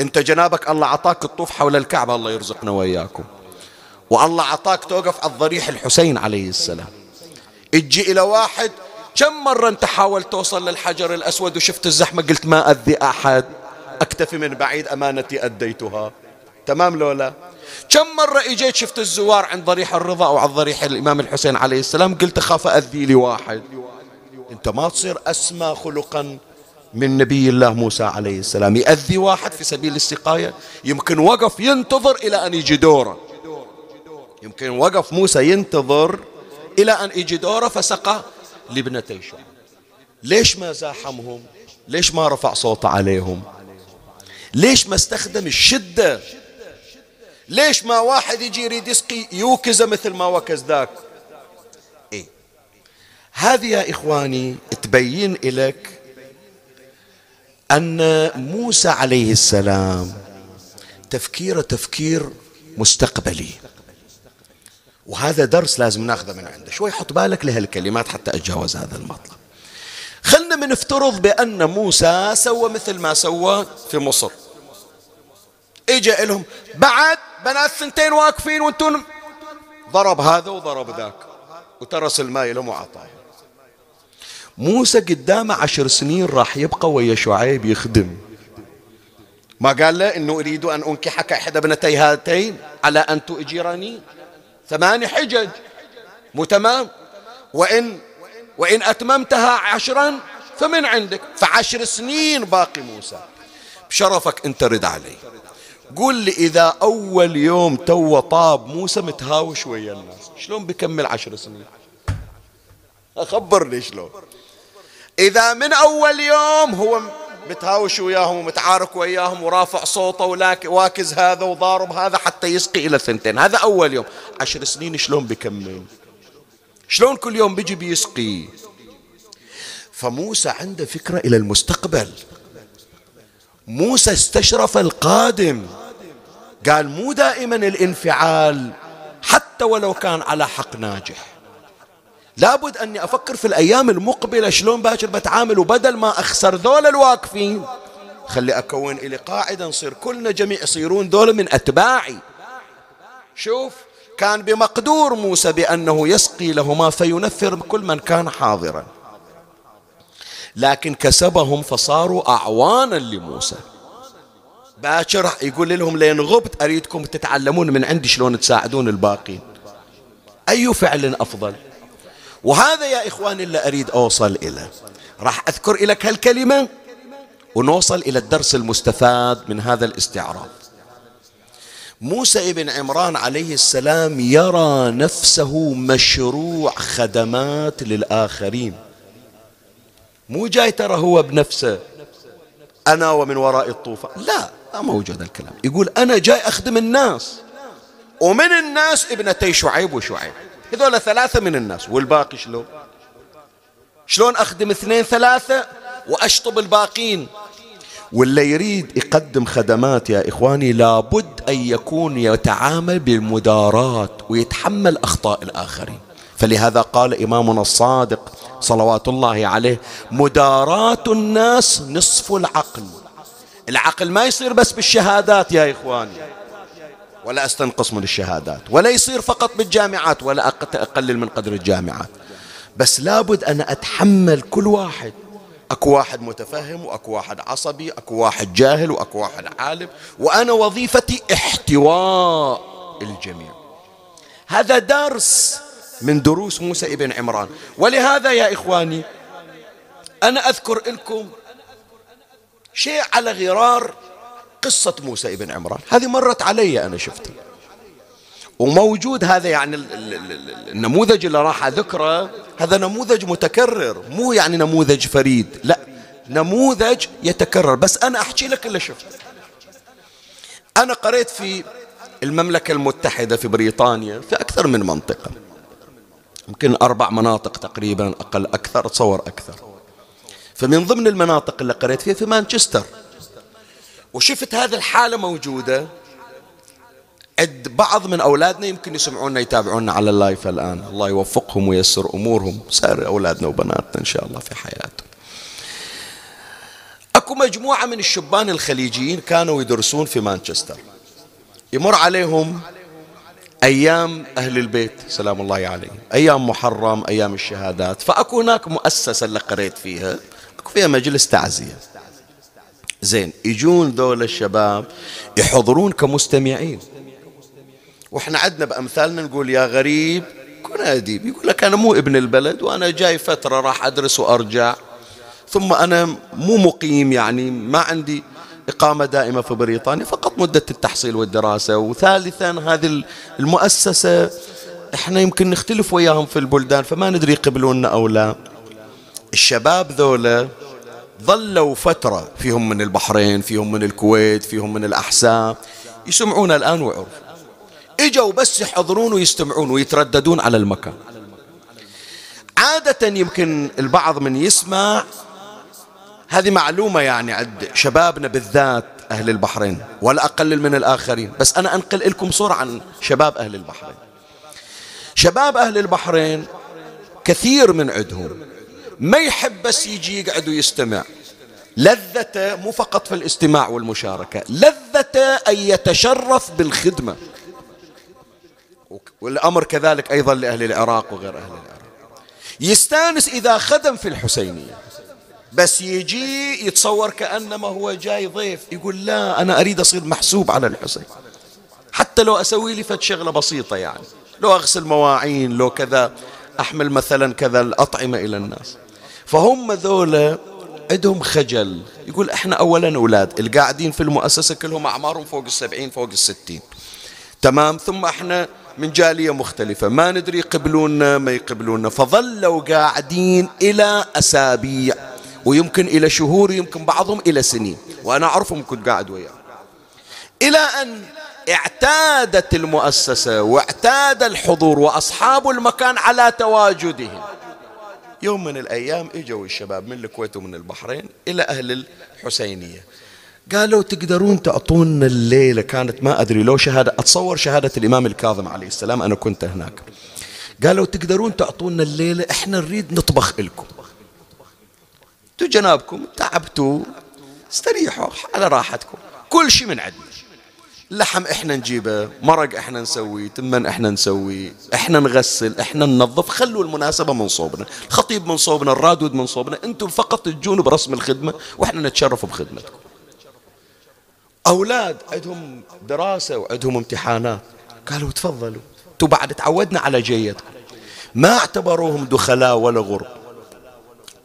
أنت جنابك الله عطاك الطوف حول الكعبة الله يرزقنا وإياكم. والله عطاك توقف على الضريح الحسين عليه السلام. أجي إلى واحد كم مرة أنت حاولت توصل للحجر الأسود وشفت الزحمة؟ قلت ما أذي أحد. أكتفي من بعيد أمانتي أديتها. تمام لولا؟ كم مرة إجيت شفت الزوار عند ضريح الرضا أو عند ضريح الإمام الحسين عليه السلام؟ قلت أخاف أذي لي واحد. أنت ما تصير أسمى خلقا من نبي الله موسى عليه السلام. يأذي واحد في سبيل السقاية يمكن وقف ينتظر إلى أن يجي دوره. يمكن وقف موسى ينتظر إلى أن يجي دوره فسقى لابنتي شعيب ليش ما زاحمهم؟ ليش ما رفع صوته عليهم؟ ليش ما استخدم الشدة ليش ما واحد يجي يريد يسقي يوكزه مثل ما وكز ذاك؟ إيه؟ هذه يا إخواني تبين لك أن موسى عليه السلام تفكيره تفكير مستقبلي. وهذا درس لازم ناخذه من عنده. شوي حط بالك لهالكلمات حتى أتجاوز هذا المطلب. خلنا من نفترض بأن موسى سوى مثل ما سوى في مصر. اجى لهم بعد بنات ثنتين واقفين وأنتم ضرب هذا وضرب ذاك. وترس الماء لهم وعطاه موسى قدامه عشر سنين راح يبقى ويا شعيب يخدم. ما قال له إنه أريد أن أنكحك إحدى ابنتي هاتين على أن تؤجرني؟ ثماني حجج. مو تمام؟ وان وإن أتممتها عشرا فمن عندك. فعشر سنين باقي موسى. بشرفك انت رد علي. قل لي إذا أول يوم تو طاب موسى متهاوش ويا الناس شلون بيكمل عشر سنين؟ أخبرني شلون. إذا من أول يوم هو متهاوش وياهم ومتعارك وياهم ورافع صوته وواكز هذا وضارب هذا حتى يسقي إلى ثنتين هذا أول يوم. عشر سنين شلون بيكمل شلون كل يوم بيجي بيسقي؟ فموسى عنده فكرة إلى المستقبل. موسى استشرف القادم. قال مو دائما الانفعال حتى ولو كان على حق ناجح. لابد أني أفكر في الأيام المقبلة شلون باكر بتعامل وبدل ما أخسر ذول الواقفين خلي أكون إلي قاعدة نصير كلنا جميع يصيرون ذول من أتباعي. شوف كان بمقدور موسى بأنه يسقي لهما فينفر كل من كان حاضرا. لكن كسبهم فصاروا أعوانا لموسى. باكر يقول لهم لين غبت أريدكم تتعلمون من عندي شلون تساعدون الباقين. أي فعل أفضل؟ وهذا يا إخواني اللي أريد أوصل إليه. راح أذكر لك هالكلمة ونوصل إلى الدرس المستفاد من هذا الاستعراض. موسى ابن عمران عليه السلام يرى نفسه مشروع خدمات للآخرين. مو جاي ترى هو بنفسه. أنا ومن وراء الطوفان. لا. ما موجود الكلام. يقول أنا جاي أخدم الناس. ومن الناس ابنتي شعيب وشعيب. هذول ثلاثة من الناس. والباقي شلون؟ شلون أخدم اثنين ثلاثة وأشطب الباقين؟ واللي يريد يقدم خدمات يا إخواني لابد أن يكون يتعامل بالمدارات ويتحمل أخطاء الآخرين. فلهذا قال إمامنا الصادق صلوات الله عليه مدارات الناس نصف العقل. العقل ما يصير بس بالشهادات يا إخواني. ولا أستنقص من الشهادات ولا يصير فقط بالجامعات ولا أقلل من قدر الجامعات. بس لابد أنا أتحمل كل واحد. أكو واحد متفهم وأكو واحد عصبي أكو واحد جاهل وأكو واحد عالم وأنا وظيفتي احتواء الجميع. هذا درس من دروس موسى ابن عمران. ولهذا يا إخواني أنا أذكر لكم شيء على غرار قصة موسى ابن عمران. هذه مرت علي أنا شفتها. وموجود هذا يعني النموذج اللي راح أذكره. هذا نموذج متكرر. مو يعني نموذج فريد. لا نموذج يتكرر. بس أنا أحكي لك اللي شفته. أنا قريت في المملكة المتحدة في بريطانيا في أكثر من منطقة. يمكن أربع مناطق تقريبا أقل أكثر تصور أكثر. فمن ضمن المناطق اللي قريت فيها في مانشستر. وشفت هذه الحالة موجودة. عند بعض من أولادنا يمكن يسمعونا يتابعونا على اللايف الآن. الله يوفقهم ويسر أمورهم. سائر أولادنا وبناتنا إن شاء الله في حياتهم. أكو مجموعة من الشبان الخليجيين كانوا يدرسون في مانشستر. يمر عليهم أيام أهل البيت سلام الله عليهم. أيام محرم أيام الشهادات. فأكو هناك مؤسسة اللي قريت فيها. فيها مجلس تعزية. زين يجون ذول الشباب يحضرون كمستمعين. وإحنا عندنا بأمثالنا نقول يا غريب كن أديب يقول لك أنا مو ابن البلد وأنا جاي فترة راح أدرس وأرجع. ثم أنا مو مقيم يعني ما عندي إقامة دائمة في بريطانيا فقط مدة التحصيل والدراسة. وثالثا هذه المؤسسة إحنا يمكن نختلف وياهم في البلدان فما ندري يقبلوننا أو لا. الشباب ذولا ظلوا فترة فيهم من البحرين فيهم من الكويت فيهم من الأحساء يسمعون الآن وعرف. إجوا بس يحضرون ويستمعون ويترددون على المكان. عاد عادة يمكن البعض من يسمع هذه معلومة يعني عند شبابنا بالذات أهل البحرين ولا أقلل من الآخرين. بس أنا أنقل لكم صورة عن شباب أهل البحرين. شباب أهل البحرين كثير من عندهم. ما يحب بس يجي يقعد ويستمع. لذته مو فقط في الاستماع والمشاركة لذته أن يتشرف بالخدمة. والأمر كذلك أيضا لأهل العراق وغير أهل العراق. يستانس إذا خدم في الحسينية. بس يجي يتصور كأنما هو جاي ضيف يقول لا أنا أريد أصير محسوب على الحسين. حتى لو أسوي لي فد شغلة بسيطة يعني. لو أغسل مواعين لو كذا أحمل مثلا كذا الأطعمة إلى الناس. فهم ذولا عندهم خجل. يقول إحنا اولا أولاد القاعدين في المؤسسة كلهم اعمارهم فوق السبعين فوق الستين. تمام ثم إحنا من جالية مختلفة. ما ندري يقبلونا ما يقبلونا فظلوا قاعدين إلى أسابيع ويمكن إلى شهور يمكن بعضهم إلى سنين. وأنا أعرفهم كنت قاعد وياهم. إلى أن اعتادت المؤسسة واعتاد الحضور وأصحاب المكان على تواجدهم. يوم من الأيام إجوا الشباب من الكويت ومن البحرين إلى أهل الحسينية. قالوا تقدرون تعطونا الليلة؟ كانت ما أدري لو شهادة أتصور شهادة الإمام الكاظم عليه السلام أنا كنت هناك. قالوا تقدرون تعطونا الليلة؟ إحنا نريد نطبخ لكم. أنتوا جنابكم تعبتوا استريحوا على راحتكم. كل شيء من عندنا. لحم إحنا نجيبه مرق إحنا نسوي تمن إحنا نسوي إحنا نغسل إحنا ننظف خلوا المناسبة من صوبنا الخطيب من صوبنا الرادود من صوبنا أنتم فقط تجون برسم الخدمة وإحنا نتشرف بخدمتكم. أولاد عندهم دراسة وعندهم امتحانات. قالوا تفضلوا. أنتم بعد تعودنا على جيتكم. ما اعتبروهم دخلاء ولا غرب.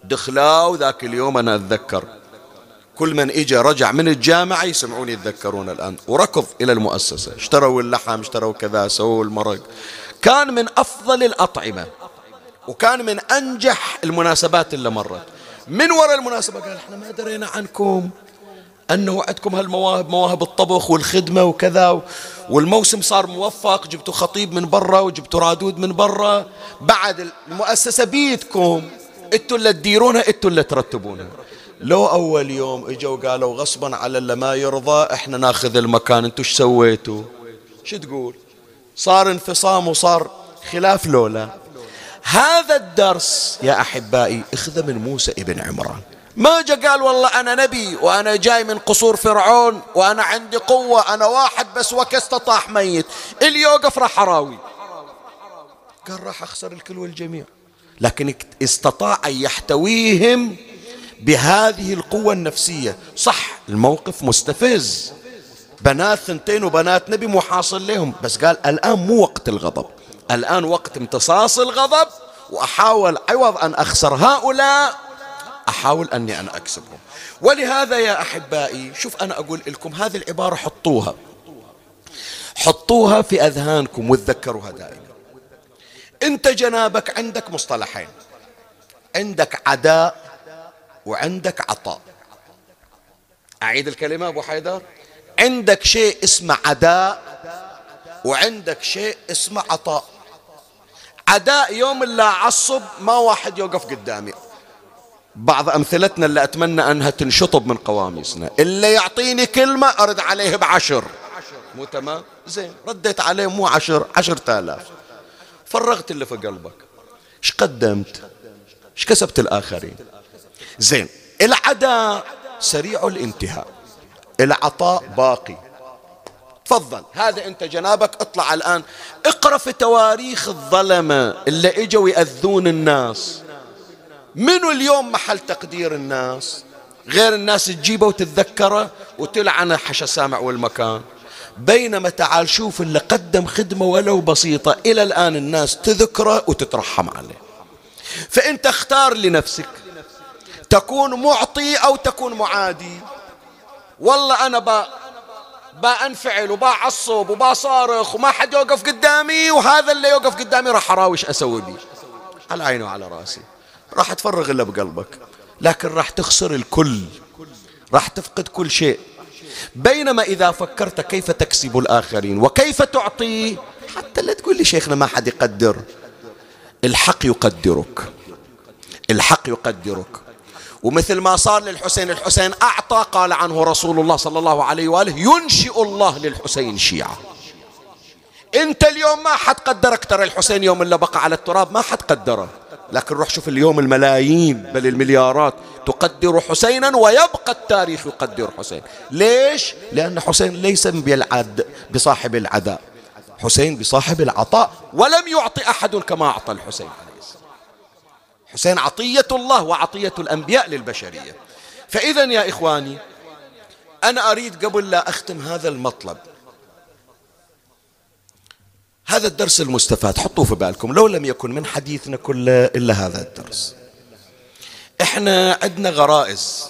دخلاو ذاك اليوم أنا أتذكر. كل من اجى رجع من الجامعة يسمعون يتذكرون الآن. وركض إلى المؤسسة. اشتروا اللحم اشتروا كذا سووا المرق. كان من أفضل الأطعمة. وكان من أنجح المناسبات اللي مرت. من وراء المناسبة قال إحنا ما درينا عنكم أنه عندكم هالمواهب مواهب الطبخ والخدمة وكذا. والموسم صار موفق. جبتوا خطيب من برا وجبتوا رادود من برا. بعد المؤسسة بيدكم. أنتوا اللي تديرونها أنتوا اللي ترتبونها لو أول يوم إجوا قالوا غصبا على اللي ما يرضى إحنا ناخذ المكان أنتوا إيش سويتوا؟ شو تقول؟ صار انفصام وصار خلاف لولا. هذا الدرس يا أحبائي اخذه من موسى ابن عمران. ما جاء قال والله أنا نبي وأنا جاي من قصور فرعون وأنا عندي قوة أنا واحد بس وكست طاح ميت. اللي يوقف راح أراوي. قال راح أخسر الكل والجميع. لكن استطاع أن يحتويهم بهذه القوة النفسية. صح الموقف مستفز. بنات ثنتين وبنات نبي مو حاصل لهم. بس قال الآن مو وقت الغضب. الآن وقت امتصاص الغضب. وأحاول عوض أن أخسر هؤلاء. أحاول أني أنا أكسبهم. ولهذا يا أحبائي شوف أنا أقول لكم هذه العبارة حطوها. حطوها في أذهانكم وتذكروها دائما. أنت جنابك عندك مصطلحين. عندك عداء وعندك عطاء. أعيد الكلمة أبو حيدر. عندك شيء اسمه عداء وعندك شيء اسمه عطاء. عداء يوم اللي أعصب ما واحد يوقف قدامي. بعض أمثلتنا اللي أتمنى أنها تنشطب من قواميسنا. اللي يعطيني كلمة أرد عليه بعشر. مو تمام؟ زين رديت عليه مو عشر عشر تالاف فرغت اللي في قلبك. إيش قدمت؟ إيش كسبت الآخرين؟ زين. العداء سريع الانتهاء. العطاء باقي. تفضل. هذا انت جنابك اطلع الآن. اقرأ في تواريخ الظلمة اللي إجوا يأذون الناس. منو اليوم محل تقدير الناس؟ غير الناس تجيبه وتتذكره وتلعنه حشا سامع والمكان. بينما تعال شوف اللي قدم خدمة ولو بسيطة إلى الآن الناس تذكره وتترحم عليه. فأنت اختار لنفسك تكون معطي أو تكون معادي. والله أنا با بأنفعل وبعصب وبصارخ وما حد يوقف قدامي وهذا اللي يوقف قدامي راح أراوش أسوي بيه على عيني وعلى رأسي. راح تفرغ اللي بقلبك. لكن راح تخسر الكل. راح تفقد كل شيء. بينما إذا فكرت كيف تكسب الآخرين وكيف تعطي حتى لا تقول لي شيخنا ما حد يقدر. الحق يقدرك. الحق يقدرك. ومثل ما صار للحسين الحسين أعطى قال عنه رسول الله صلى الله عليه وآله ينشئ الله للحسين شيعة. أنت اليوم ما حد قدرك ترى الحسين يوم اللي بقى على التراب ما حد قدره لكن روح شوف اليوم الملايين بل المليارات تقدر حسينا ويبقى التاريخ يقدر حسين. ليش؟ لأن حسين ليس بالعد بصاحب العداء حسين بصاحب العطاء ولم يعطي أحد كما أعطى الحسين. حسين عطية الله وعطية الأنبياء للبشرية. فإذا يا إخواني أنا أريد قبل لا أختم هذا المطلب هذا الدرس المستفاد حطوه في بالكم لو لم يكن من حديثنا كله إلا هذا الدرس. إحنا عندنا غرائز.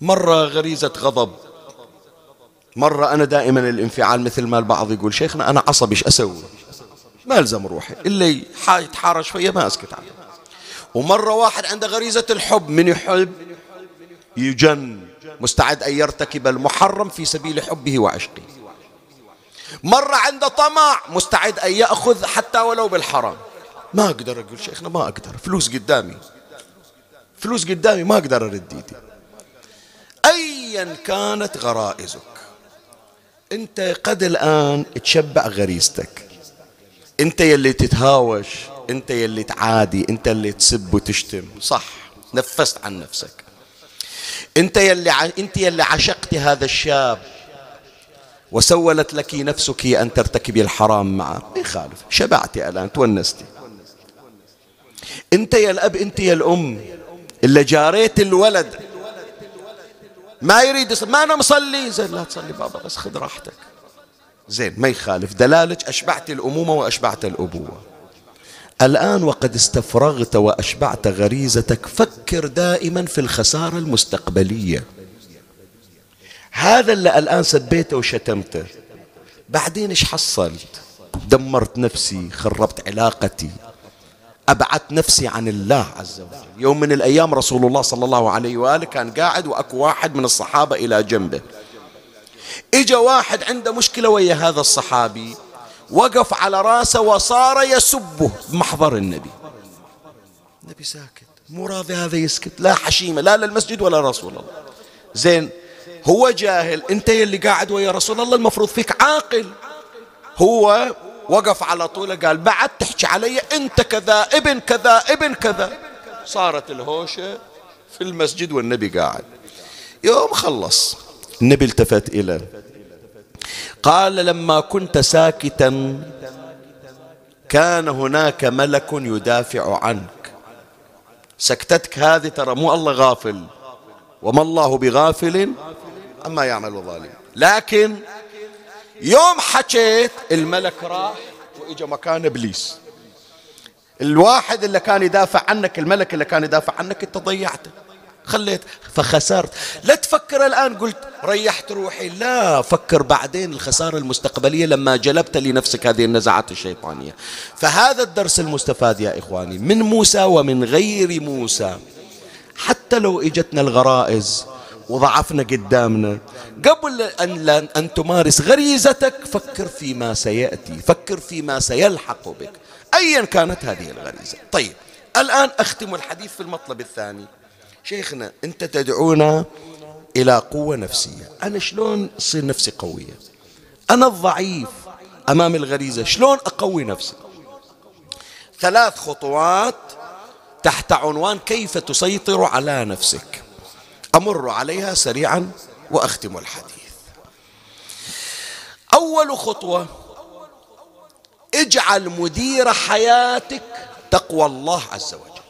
مرة غريزة غضب. مرة أنا دائما الانفعال مثل ما البعض يقول شيخنا أنا عصبي إيش أسوي؟ ما ألزم روحي. اللي يتحارش فيا ما أسكت عنه. ومرة واحد عنده غريزة الحب من يحب يجن. مستعد أن يرتكب المحرم في سبيل حبه وعشقه. مرة عنده طمع مستعد أن يأخذ حتى ولو بالحرام. ما أقدر أقول شيخنا ما أقدر. فلوس قدامي. فلوس قدامي ما أقدر أرد إيدي. أيا كانت غرائزك أنت قد الآن تشبع غريزتك. أنت يلي تتهاوش أنت يلي تعادي أنت اللي تسب وتشتم. صح. نفست عن نفسك. أنت يلي ع... أنت يلي عشقت هذا الشاب. وسولت لك نفسك أن ترتكبي الحرام معه ما يخالف شبعتي الآن تونستي. أنت يا الأب أنت يا الأم. اللي جاريت الولد. ما يريد ما أنا مصلي. زين لا تصلي بابا بس خذ راحتك. زين ما يخالف. دلالك أشبعت الأمومة وأشبعت الأبوة. الآن وقد استفرغت وأشبعت غريزتك فكر دائما في الخسارة المستقبلية. هذا اللي الآن سبيته وشتمته. بعدين إيش حصلت؟ دمرت نفسي خربت علاقتي أبعدت نفسي عن الله عز وجل. يوم من الأيام رسول الله صلى الله عليه وآله كان قاعد وأكو واحد من الصحابة إلى جنبه. إجا واحد عنده مشكلة ويا هذا الصحابي وقف على رأسه وصار يسبه بمحضر النبي. النبي ساكت مو راضي هذا يسكت لا حشيمة لا للمسجد ولا رسول الله. زين هو جاهل أنت يلي قاعد ويا رسول الله المفروض فيك عاقل. هو وقف على طول قال بعد تحكي علي أنت كذا ابن كذا ابن كذا. صارت الهوشة في المسجد والنبي قاعد. يوم خلص النبي التفت إليه قال لما كنت ساكتا كان هناك ملك يدافع عنك. سكتتك هذه ترى مو الله غافل وما الله بغافل أما يعمل الظالم لكن يوم حكيت الملك راح وإجا مكان إبليس. الواحد اللي كان يدافع عنك الملك اللي كان يدافع عنك انت ضيعته خليت فخسرت. لا تفكر الآن قلت ريحت روحي. لا فكر بعدين الخسارة المستقبلية لما جلبت لنفسك هذه النزعات الشيطانية. فهذا الدرس المستفاد يا إخواني من موسى ومن غير موسى. حتى لو إجتنا الغرائز وضعفنا قدامنا قبل أن, أن تمارس غريزتك فكر فيما سيأتي فكر فيما سيلحق بك. أيا كانت هذه الغريزة. طيب الآن أختم الحديث في المطلب الثاني. شيخنا أنت تدعونا إلى قوة نفسية. أنا شلون أصير نفسي قوية؟ أنا الضعيف أمام الغريزة شلون أقوي نفسي؟ ثلاث خطوات تحت عنوان كيف تسيطر على نفسك. أمر عليها سريعا وأختم الحديث. أول خطوة اجعل مدير حياتك تقوى الله عز وجل.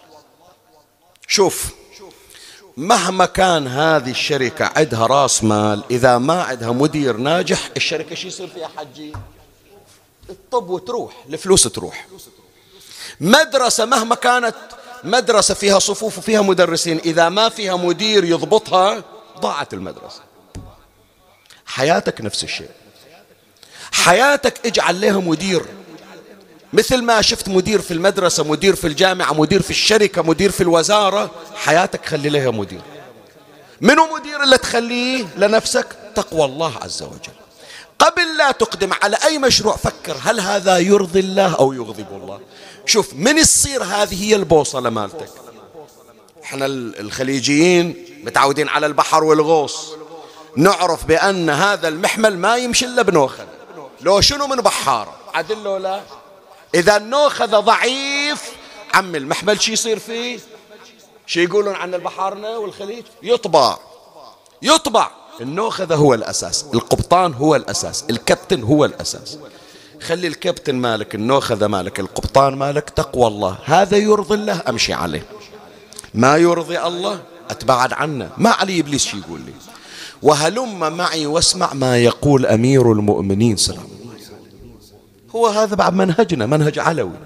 شوف مهما كان هذه الشركة عندها راس مال إذا ما عندها مدير ناجح الشركة شو يصير فيها حجي الطب وتروح الفلوس تروح. مدرسة مهما كانت مدرسة فيها صفوف وفيها مدرسين إذا ما فيها مدير يضبطها ضاعت المدرسة. حياتك نفس الشيء. حياتك اجعل لها مدير. مثل ما شفت مدير في المدرسة مدير في الجامعة مدير في الشركة مدير في الوزارة حياتك خلي لها مدير. منو مدير اللي تخليه لنفسك؟ تقوى الله عز وجل. قبل لا تقدم على أي مشروع فكر هل هذا يرضي الله أو يغضب الله. شوف من تصير هذه هي البوصلة مالتك؟ إحنا الخليجيين متعودين على البحر والغوص. نعرف بأن هذا المحمل ما يمشي إلا بنوخذ لو شنو من بحارة؟ عدل له لا؟ إذا النوخذ ضعيف عم المحمل شي يصير فيه؟ شي يقولون عن البحارنا والخليج؟ يطبع. يطبع. النوخذة هو الأساس. القبطان هو الأساس. الكابتن هو الأساس. خلي الكابتن مالك النوخذة مالك القبطان مالك تقوى الله. هذا يرضي الله أمشي عليه. ما يرضي الله أتبعد عنه. ما علي إبليس شي يقول لي. وهلم معي واسمع ما يقول أمير المؤمنين سلام. هو هذا بعد منهجنا منهج علوي.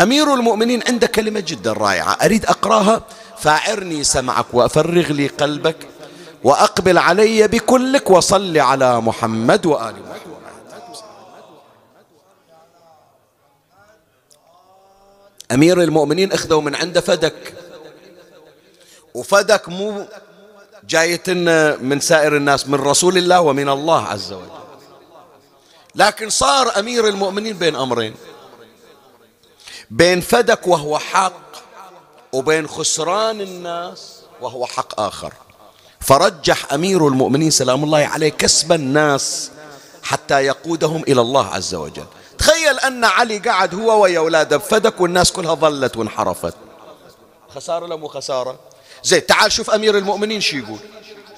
أمير المؤمنين عنده كلمة جدا رائعة. أريد أقراها؟ فاعرني سمعك وأفرغ لي قلبك وأقبل علي بكلك وصل على محمد وآل محمد. أمير المؤمنين أخذوا من عنده فدك. وفدك مو جايتنا من سائر الناس من رسول الله ومن الله عز وجل. لكن صار أمير المؤمنين بين أمرين. بين فدك وهو حق وبين خسران الناس وهو حق آخر. فرجح أمير المؤمنين سلام الله عليه كسب الناس حتى يقودهم إلى الله عز وجل. تخيل أن علي قعد هو ويا أولاده بفدك والناس كلها ظلت وانحرفت. خسارة لا مو خسارة زين تعال شوف أمير المؤمنين شو يقول.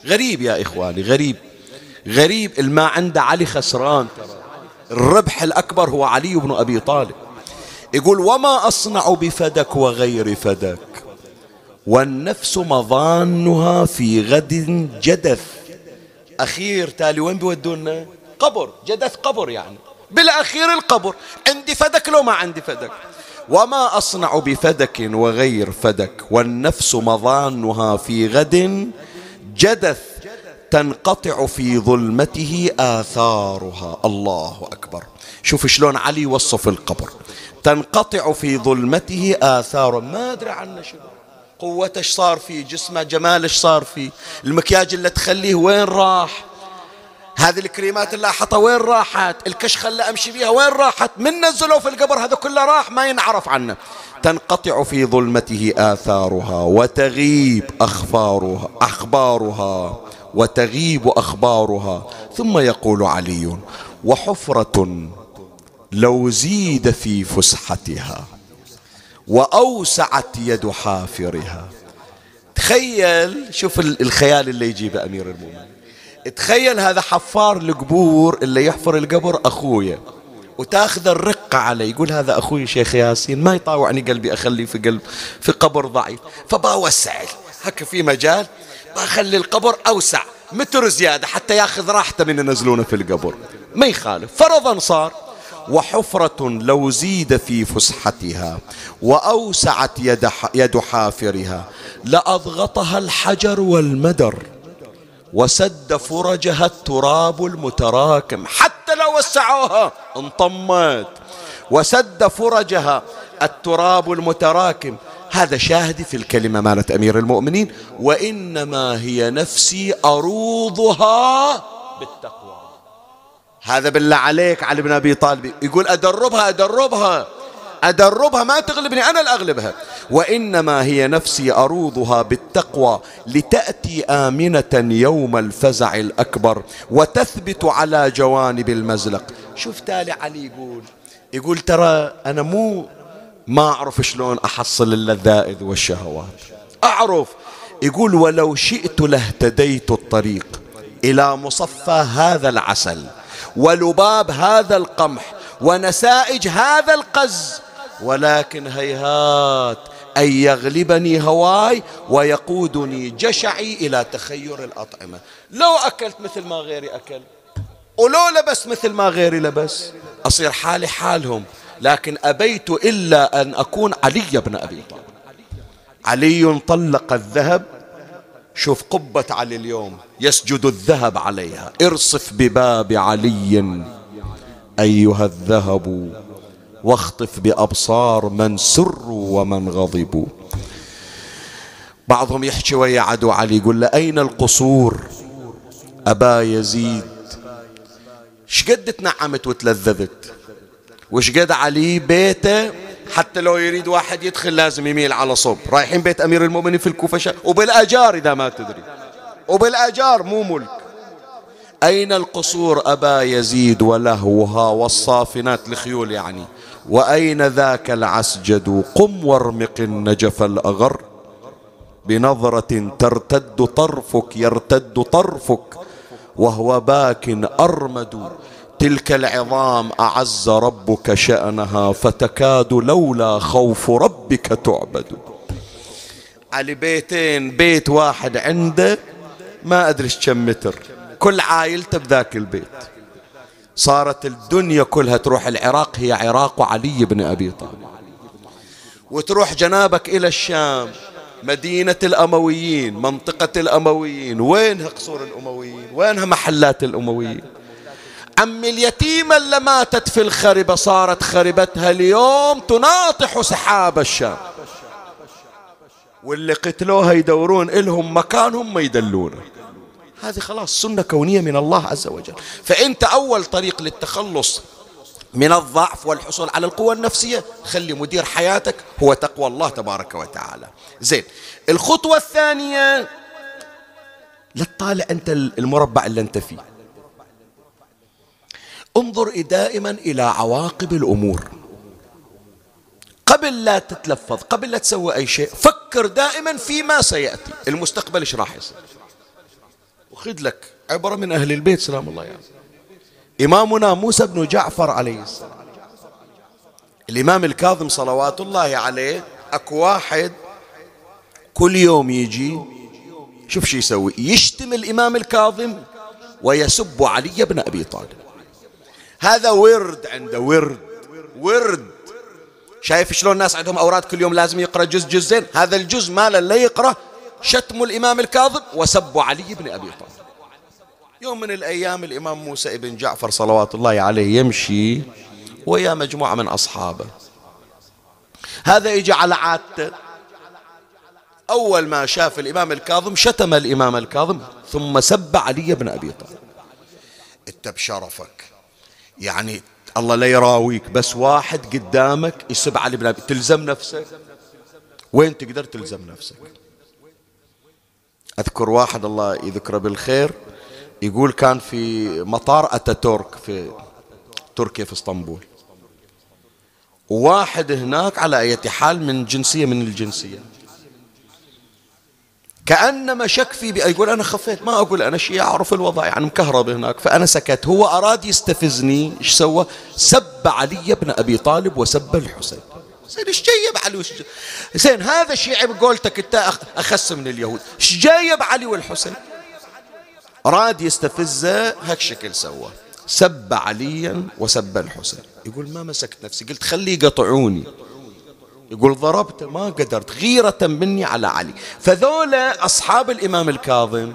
غريب يا إخواني غريب. غريب الما عنده علي خسران الربح الأكبر هو علي بن أبي طالب. يقول وما أصنع بفدك وغير فدك والنفس مظانها في غد جدث. أخير تالي وين بيودونا؟ قبر جدث قبر يعني. بالأخير القبر. عندي فدك لو ما عندي فدك. وما أصنع بفدك وغير فدك والنفس مظانها في غد جدث. تنقطع في ظلمته آثارها. الله أكبر. شوف شلون علي وصف القبر. تنقطع في ظلمته آثار. ما أدري عنه شنو. قوته صار فيه؟ جسمه جماله صار فيه؟ المكياج اللي تخليه وين راح؟ هذه الكريمات اللي حطها وين راحت؟ الكشخة اللي أمشي بيها وين راحت؟ من نزلوا في القبر. هذا كله راح ما ينعرف عنه. تنقطع في ظلمته آثارها وتغيب أخبارها أخبارها. وتغيب أخبارها. ثم يقول علي وحفرة لو زيد في فسحتها وأوسعت يد حافرها. تخيل شوف الخيال اللي يجيبه أمير المؤمنين. تخيل هذا حفار القبور اللي يحفر القبر أخويا وتاخذ الرقة عليه يقول هذا أخوي شيخ ياسين ما يطاوعني قلبي أخليه في قلب في قبر ضعيف. فبوسع هكا في مجال. بخلي القبر أوسع. متر زيادة حتى ياخذ راحته من ينزلونه في القبر. ما يخالف. فرضا صار. وحفرة لو زيد في فسحتها وأوسعت يد, يد حافرها لأضغطها الحجر والمدر. وسد فرجها التراب المتراكم. حتى لو وسعوها انطمت. وسد فرجها التراب المتراكم. هذا شاهدي في الكلمة مالت أمير المؤمنين وإنما هي نفسي أروضها بالتقوى. هذا بالله عليك علي بن أبي طالب. يقول أدربها أدربها. أدربها ما تغلبني أنا اللي أغلبها. وإنما هي نفسي أروضها بالتقوى لتأتي آمنة يوم الفزع الأكبر وتثبت على جوانب المزلق. شوف تالي علي يقول. يقول ترى أنا مو ما أعرف شلون أحصل اللذائذ والشهوات. أعرف يقول ولو شئت لاهتديت الطريق إلى مصفى هذا العسل ولباب هذا القمح ونسائج هذا القز ولكن هيهات أن يغلبني هواي ويقودني جشعي إلى تخير الأطعمة. لو أكلت مثل ما غيري أكل ولو لبس مثل ما غيري لبس أصير حالي حالهم. لكن أبيت إلا أن أكون علي بن أبي طالب. علي طلق الذهب. شوف قبة علي اليوم. يسجد الذهب عليها. ارصف بباب علي. أيها الذهب واخطف بأبصار من سروا ومن غضبوا بعضهم يحكي ويا عدو علي يقول له أين القصور؟ أبا يزيد. شقد تنعمت وتلذذت. وش قد علي بيته؟ حتى لو يريد واحد يدخل لازم يميل على صوب. رايحين بيت أمير المؤمنين في الكوفة؟ شا... وبالأجار إذا ما تدري. وبالأجار مو ملك. أين القصور أبا يزيد ولهوها والصافنات لخيول يعني؟ وأين ذاك العسجد؟ قم وارمق النجف الأغر. بنظرة ترتد طرفك يرتد طرفك. وهو باك أرمد. تلك العظام أعز ربك شأنها فتكاد لولا خوف ربك تعبد. على بيتين بيت واحد عنده ما أدري كم متر. كل عائلته بذاك البيت. صارت الدنيا كلها تروح العراق هي عراق علي بن أبي طالب. وتروح جنابك إلى الشام مدينة الأمويين منطقة الأمويين. وينها قصور الأمويين؟ وينها محلات الأمويين؟ عم اليتيمة اللي ماتت في الخربة صارت خربتها اليوم تناطح سحاب الشام. واللي قتلوها يدورون إلهم مكانهم ما يدلونه. هذه خلاص سنة كونية من الله عز وجل. فأنت أول طريق للتخلص من الضعف والحصول على القوة النفسية خلي مدير حياتك هو تقوى الله تبارك وتعالى. زين الخطوة الثانية لا تطالع أنت المربع اللي أنت فيه. انظر دائما إلى عواقب الأمور. قبل لا تتلفظ قبل لا تسوي أي شيء فكر دائما فيما سيأتي. المستقبل إيش راح يصير؟ وخذ لك عبرة من أهل البيت سلام الله يعني. إمامنا موسى بن جعفر عليه السلام. الإمام الكاظم صلوات الله عليه أكو واحد كل يوم يجي شوف شو يسوي؟ يشتم الإمام الكاظم ويسب علي بن أبي طالب. هذا ورد عنده ورد. ورد. شايف شلون الناس عندهم أوراد كل يوم لازم يقرأ جزء جزءين هذا الجزء ماله لا يقرأ شتم الإمام الكاظم وسب علي بن أبي طالب. يوم من الأيام الإمام موسى بن جعفر صلوات الله عليه يمشي ويا مجموعة من أصحابه. هذا يجي على عادته. أول ما شاف الإمام الكاظم شتم الإمام الكاظم ثم سب علي بن أبي طالب. أنت بشرفك يعني الله لا يراويك بس واحد قدامك يسب علي بن أبي تلزم نفسك. وين تقدر تلزم نفسك؟ أذكر واحد الله يذكره بالخير يقول كان في مطار أتاتورك في تركيا في إسطنبول. وواحد هناك على أي حال من جنسية من الجنسية. كأنما شك في يقول أنا خفيت. ما أقول أنا شيء أعرف الوضع. يعني مكهرب هناك فأنا سكت. هو أراد يستفزني. إيش سوى؟ سب علي بن أبي طالب وسب الحسين. زين إيش جايب علي؟ وش زين هذا شيعي بقولتك أنت أخس من اليهود. إيش جايب علي والحسين؟ أراد يستفزه هيك شكل سوى. سب عليا وسب الحسين. يقول ما مسكت نفسي. قلت خليه يقطعوني. يقول ضربت ما قدرت غيرة مني على علي. فذولا أصحاب الإمام الكاظم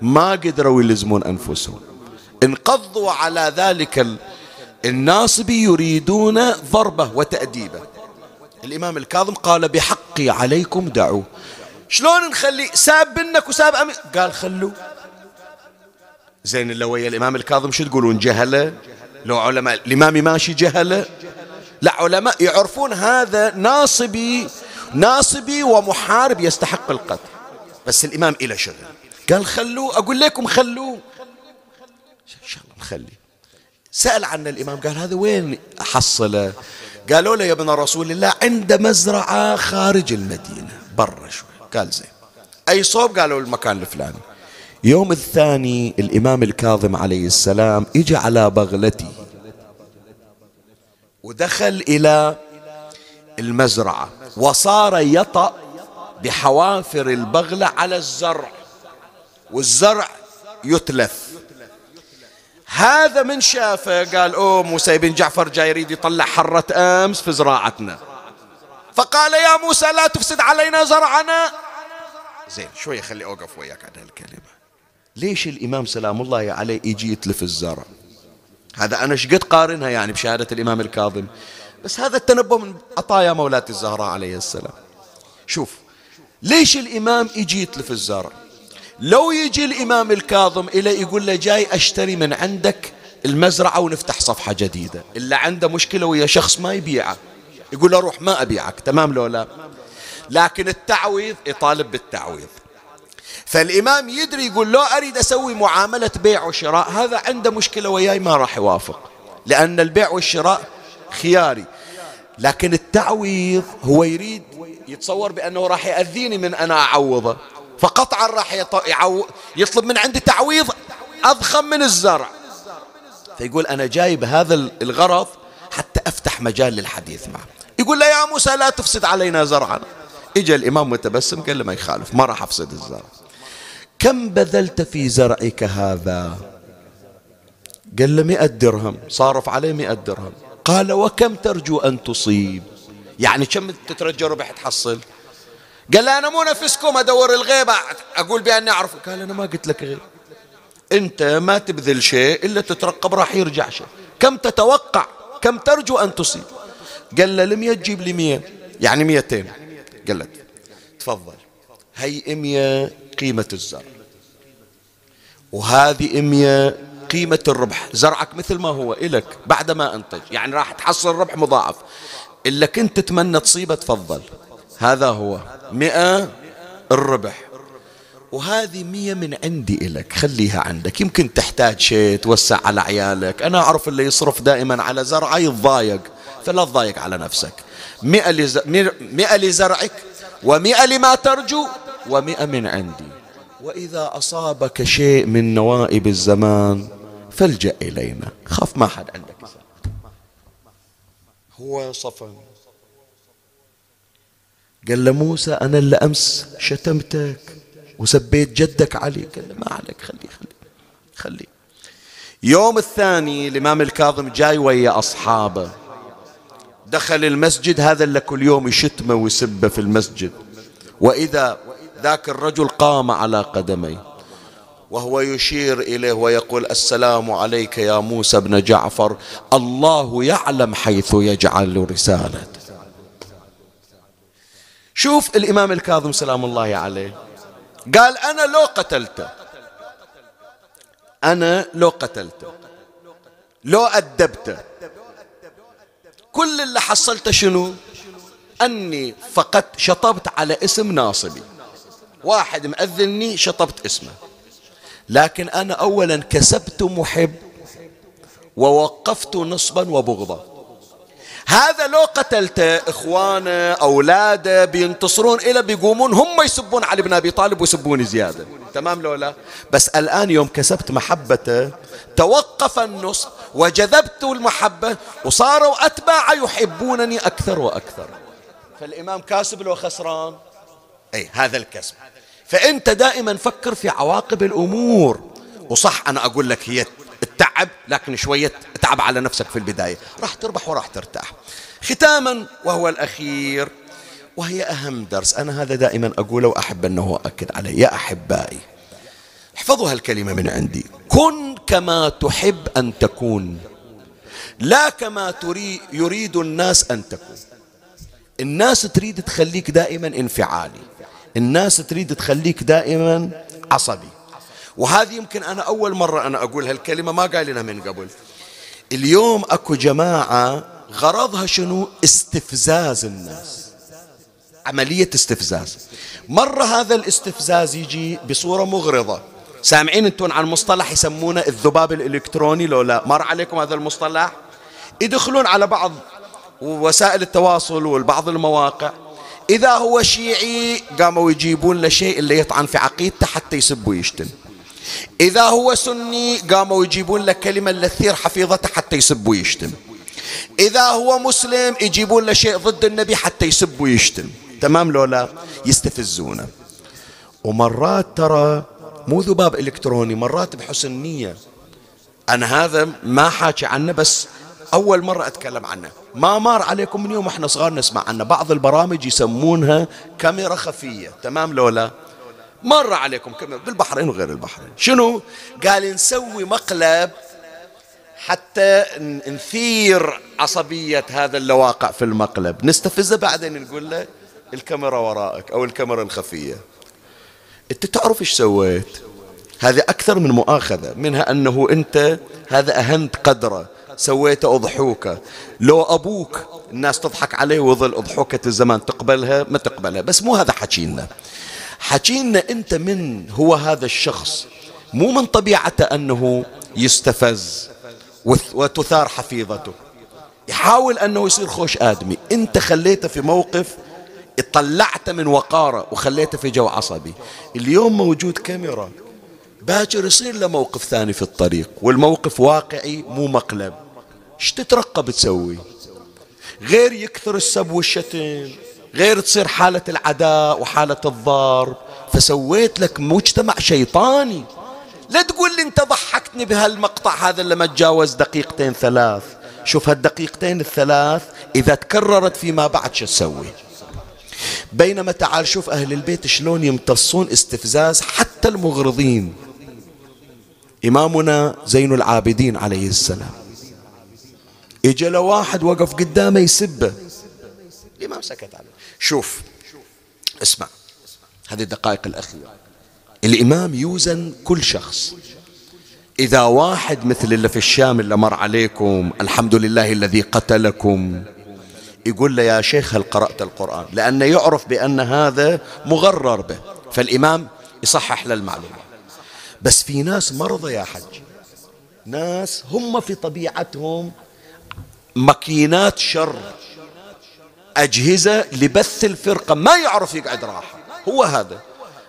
ما قدروا يلزمون أنفسهم. انقضوا على ذلك الناصب يريدون ضربه وتأديبه. الإمام الكاظم قال بحقي عليكم دعوه شلون نخلي؟ ساب بنك وساب أمي. قال خلوه زين لو ويا الإمام الكاظم شو تقولون؟ جهلة؟ لو علماء الإمام ماشي جهلة؟ لا علماء يعرفون هذا ناصبي ناصبي ومحارب يستحق القتل. بس الإمام إلى شغل. قال خلوه أقول لكم خلوه. إن شاء الله نخلي. سأل عنه الإمام قال هذا وين حصله؟ قالوا له يا ابن رسول الله عنده مزرعة خارج المدينة برا شوي. قال زين. أي صوب؟ قالوا المكان الفلاني. يوم الثاني الإمام الكاظم عليه السلام إجى على بغلته. ودخل إلى المزرعة وصار يطأ بحوافر البغلة على الزرع والزرع يتلف. هذا من شافه قال أوه موسى بن جعفر جاي يريد يطلع حرة أمس في زراعتنا. فقال يا موسى لا تفسد علينا زرعنا. زين شوية خلي أوقف وياك على هالكلمة. ليش الإمام سلام الله عليه يجي يتلف الزرع؟ هذا أنا شقد قارنها يعني بشهادة الإمام الكاظم؟ بس هذا التنبؤ من عطايا مولاة الزهراء عليه السلام. شوف ليش الإمام يجي يتلف الزرع لو يجي الإمام الكاظم إلى يقول له جاي أشتري من عندك المزرعة ونفتح صفحة جديدة. إلا عنده مشكلة ويا شخص ما يبيعه. يقول له روح ما أبيعك تمام لو لا؟ لكن التعويض يطالب بالتعويض. فالإمام يدري يقول لو أريد أسوي معاملة بيع وشراء هذا عنده مشكلة وياي ما راح يوافق لأن البيع والشراء خياري. لكن التعويض هو يريد يتصور بأنه راح يأذيني من أنا أعوضه. فقطعا راح يطلب من عندي تعويض أضخم من الزرع. فيقول أنا جايب هذا الغرض حتى أفتح مجال للحديث معه. يقول له يا موسى لا تفسد علينا زرعنا. اجى الإمام متبسم قال له ما يخالف ما راح أفسد الزرع. كم بذلت في زرعك هذا؟ قال له مئة درهم. صارف عليه مئة درهم. قال وكم ترجو أن تصيب؟ يعني كم تترجى ربح تحصل؟ قال أنا مو نفسكم أدور الغيبة أقول بأني أعرف. قال أنا ما قلت لك غيب. أنت ما تبذل شيء إلا تترقب راح يرجع شيء. كم تتوقع؟ كم ترجو أن تصيب؟ قال له لم تجيب لي مية يعني ميتين قال له تفضل. هي مية قيمة الزرع. وهذه مية قيمة الربح. زرعك مثل ما هو إلك بعد ما أنتج. يعني راح تحصل ربح مضاعف. إلا كنت تتمنى تصيبه تفضل. هذا هو. مئة الربح. وهذه مية من عندي إلك. خليها عندك. يمكن تحتاج شيء توسع على عيالك. أنا أعرف اللي يصرف دائما على زرعه يتضايق فلا تضايق على نفسك. مئة. مئة لزرعك ومئة لما ترجو. ومئة من عندي. وإذا أصابك شيء من نوائب الزمان فالجأ إلينا. خاف ما حد عندك هو صفن قال له موسى أنا اللي أمس شتمتك وسبيت جدك علي. قال له ما عليك خليه خليه خليه يوم الثاني الإمام الكاظم جاي ويا أصحابه. دخل المسجد هذا اللي كل يوم يشتمه ويسبه في المسجد. وإذا ذاك الرجل قام على قدميه وهو يشير إليه ويقول السلام عليك يا موسى بن جعفر الله يعلم حيث يجعل رسالته. شوف الإمام الكاظم سلام الله عليه قال أنا لو قتلته أنا لو قتلته لو أدبته. كل اللي حصلته شنو؟ أني فقط شطبت على اسم ناصبي. واحد مأذني شطبت اسمه. لكن أنا أولا كسبت محب ووقفت نصبا وبغضا. هذا لو قتلته إخوانه أولاده بينتصرون إلى بيقومون هم يسبون علي بن أبي طالب ويسبوني زيادة. تمام لو لا؟ بس الآن يوم كسبت محبته توقف النص وجذبت المحبة وصاروا أتباع يحبونني أكثر وأكثر. فالإمام كاسب لو خسران؟ أي هذا الكسب. فأنت دائما فكر في عواقب الأمور. وصح أنا أقول لك هي التعب لكن شوية تعب على نفسك في البداية. راح تربح وراح ترتاح. ختاما وهو الأخير. وهي أهم درس. أنا هذا دائما أقوله وأحب أنه أكد عليه. يا أحبائي احفظوا هالكلمة من عندي. كن كما تحب أن تكون لا كما تريد يريد الناس أن تكون. الناس تريد تخليك دائما انفعالي. الناس تريد تخليك دائما عصبي. وهذه يمكن أنا أول مرة أنا أقول هالكلمة ما قايلينها من قبل. اليوم أكو جماعة غرضها شنو؟ استفزاز الناس. عملية استفزاز. مرة هذا الاستفزاز يجي بصورة مغرضة. سامعين أنتم عن مصطلح يسمونه الذباب الإلكتروني لو لا؟ مر عليكم هذا المصطلح؟ يدخلون على بعض وسائل التواصل والبعض المواقع. إذا هو شيعي قاموا يجيبون له شيء اللي يطعن في عقيدته حتى يسب ويشتم. إذا هو سني قاموا يجيبون له كلمة اللي تثير حفيظته حتى يسب ويشتم. إذا هو مسلم يجيبون له شيء ضد النبي حتى يسب ويشتم. تمام لو لا؟ يستفزونه. ومرات ترى مو ذباب إلكتروني مرات بحسن نية. أنا هذا ما حاكي عنه بس أول مرة أتكلم عنه ما مر عليكم من يوم إحنا صغار نسمع عنه بعض البرامج يسمونها كاميرا خفية. تمام لولا؟ مر عليكم بالبحرين وغير البحرين. شنو؟ قال نسوي مقلب حتى نثير عصبية هذا اللواقع في المقلب. نستفزه بعدين نقول له الكاميرا وراءك أو الكاميرا الخفية. أنت تعرف إيش سويت؟ هذه أكثر من مؤاخذة. منها أنه أنت هذا أهنت قدره. سويت أضحوكة لو أبوك الناس تضحك عليه وظل أضحوكة الزمان تقبلها؟ ما تقبلها. بس مو هذا حكينا. حكينا أنت من هو هذا الشخص. مو من طبيعته أنه يستفز وتثار حفيظته. يحاول أنه يصير خوش آدمي. أنت خليته في موقف طلعته من وقارة وخليته في جو عصبي. اليوم موجود كاميرا. باكر يصير له موقف ثاني في الطريق. والموقف واقعي مو مقلب. إيش تترقب تسوي؟ غير يكثر السب والشتم غير تصير حالة العداء وحالة الضرب فسويت لك مجتمع شيطاني. لا تقول لي انت ضحكتني بهالمقطع هذا اللي ما تجاوز دقيقتين ثلاث. شوف هالدقيقتين الثلاث إذا تكررت فيما بعد شو تسوي؟ بينما تعال شوف أهل البيت شلون يمتصون استفزاز حتى المغرضين. إمامنا زين العابدين عليه السلام. له واحد وقف قدامه يسبه الإمام سكت عليه شوف اسمع هذه الدقائق الأخيرة. الإمام يوزن كل شخص. إذا واحد مثل اللي في الشام اللي مر عليكم الحمد لله الذي قتلكم يقول له يا شيخ هل قرأت القرآن؟ لأنه يعرف بأن هذا مغرر به. فالإمام يصحح له المعلومة. بس في ناس مرضى يا حج ناس هم في طبيعتهم ماكينات شر أجهزة لبث الفرقة ما يعرف يقعد راحة. هو هذا.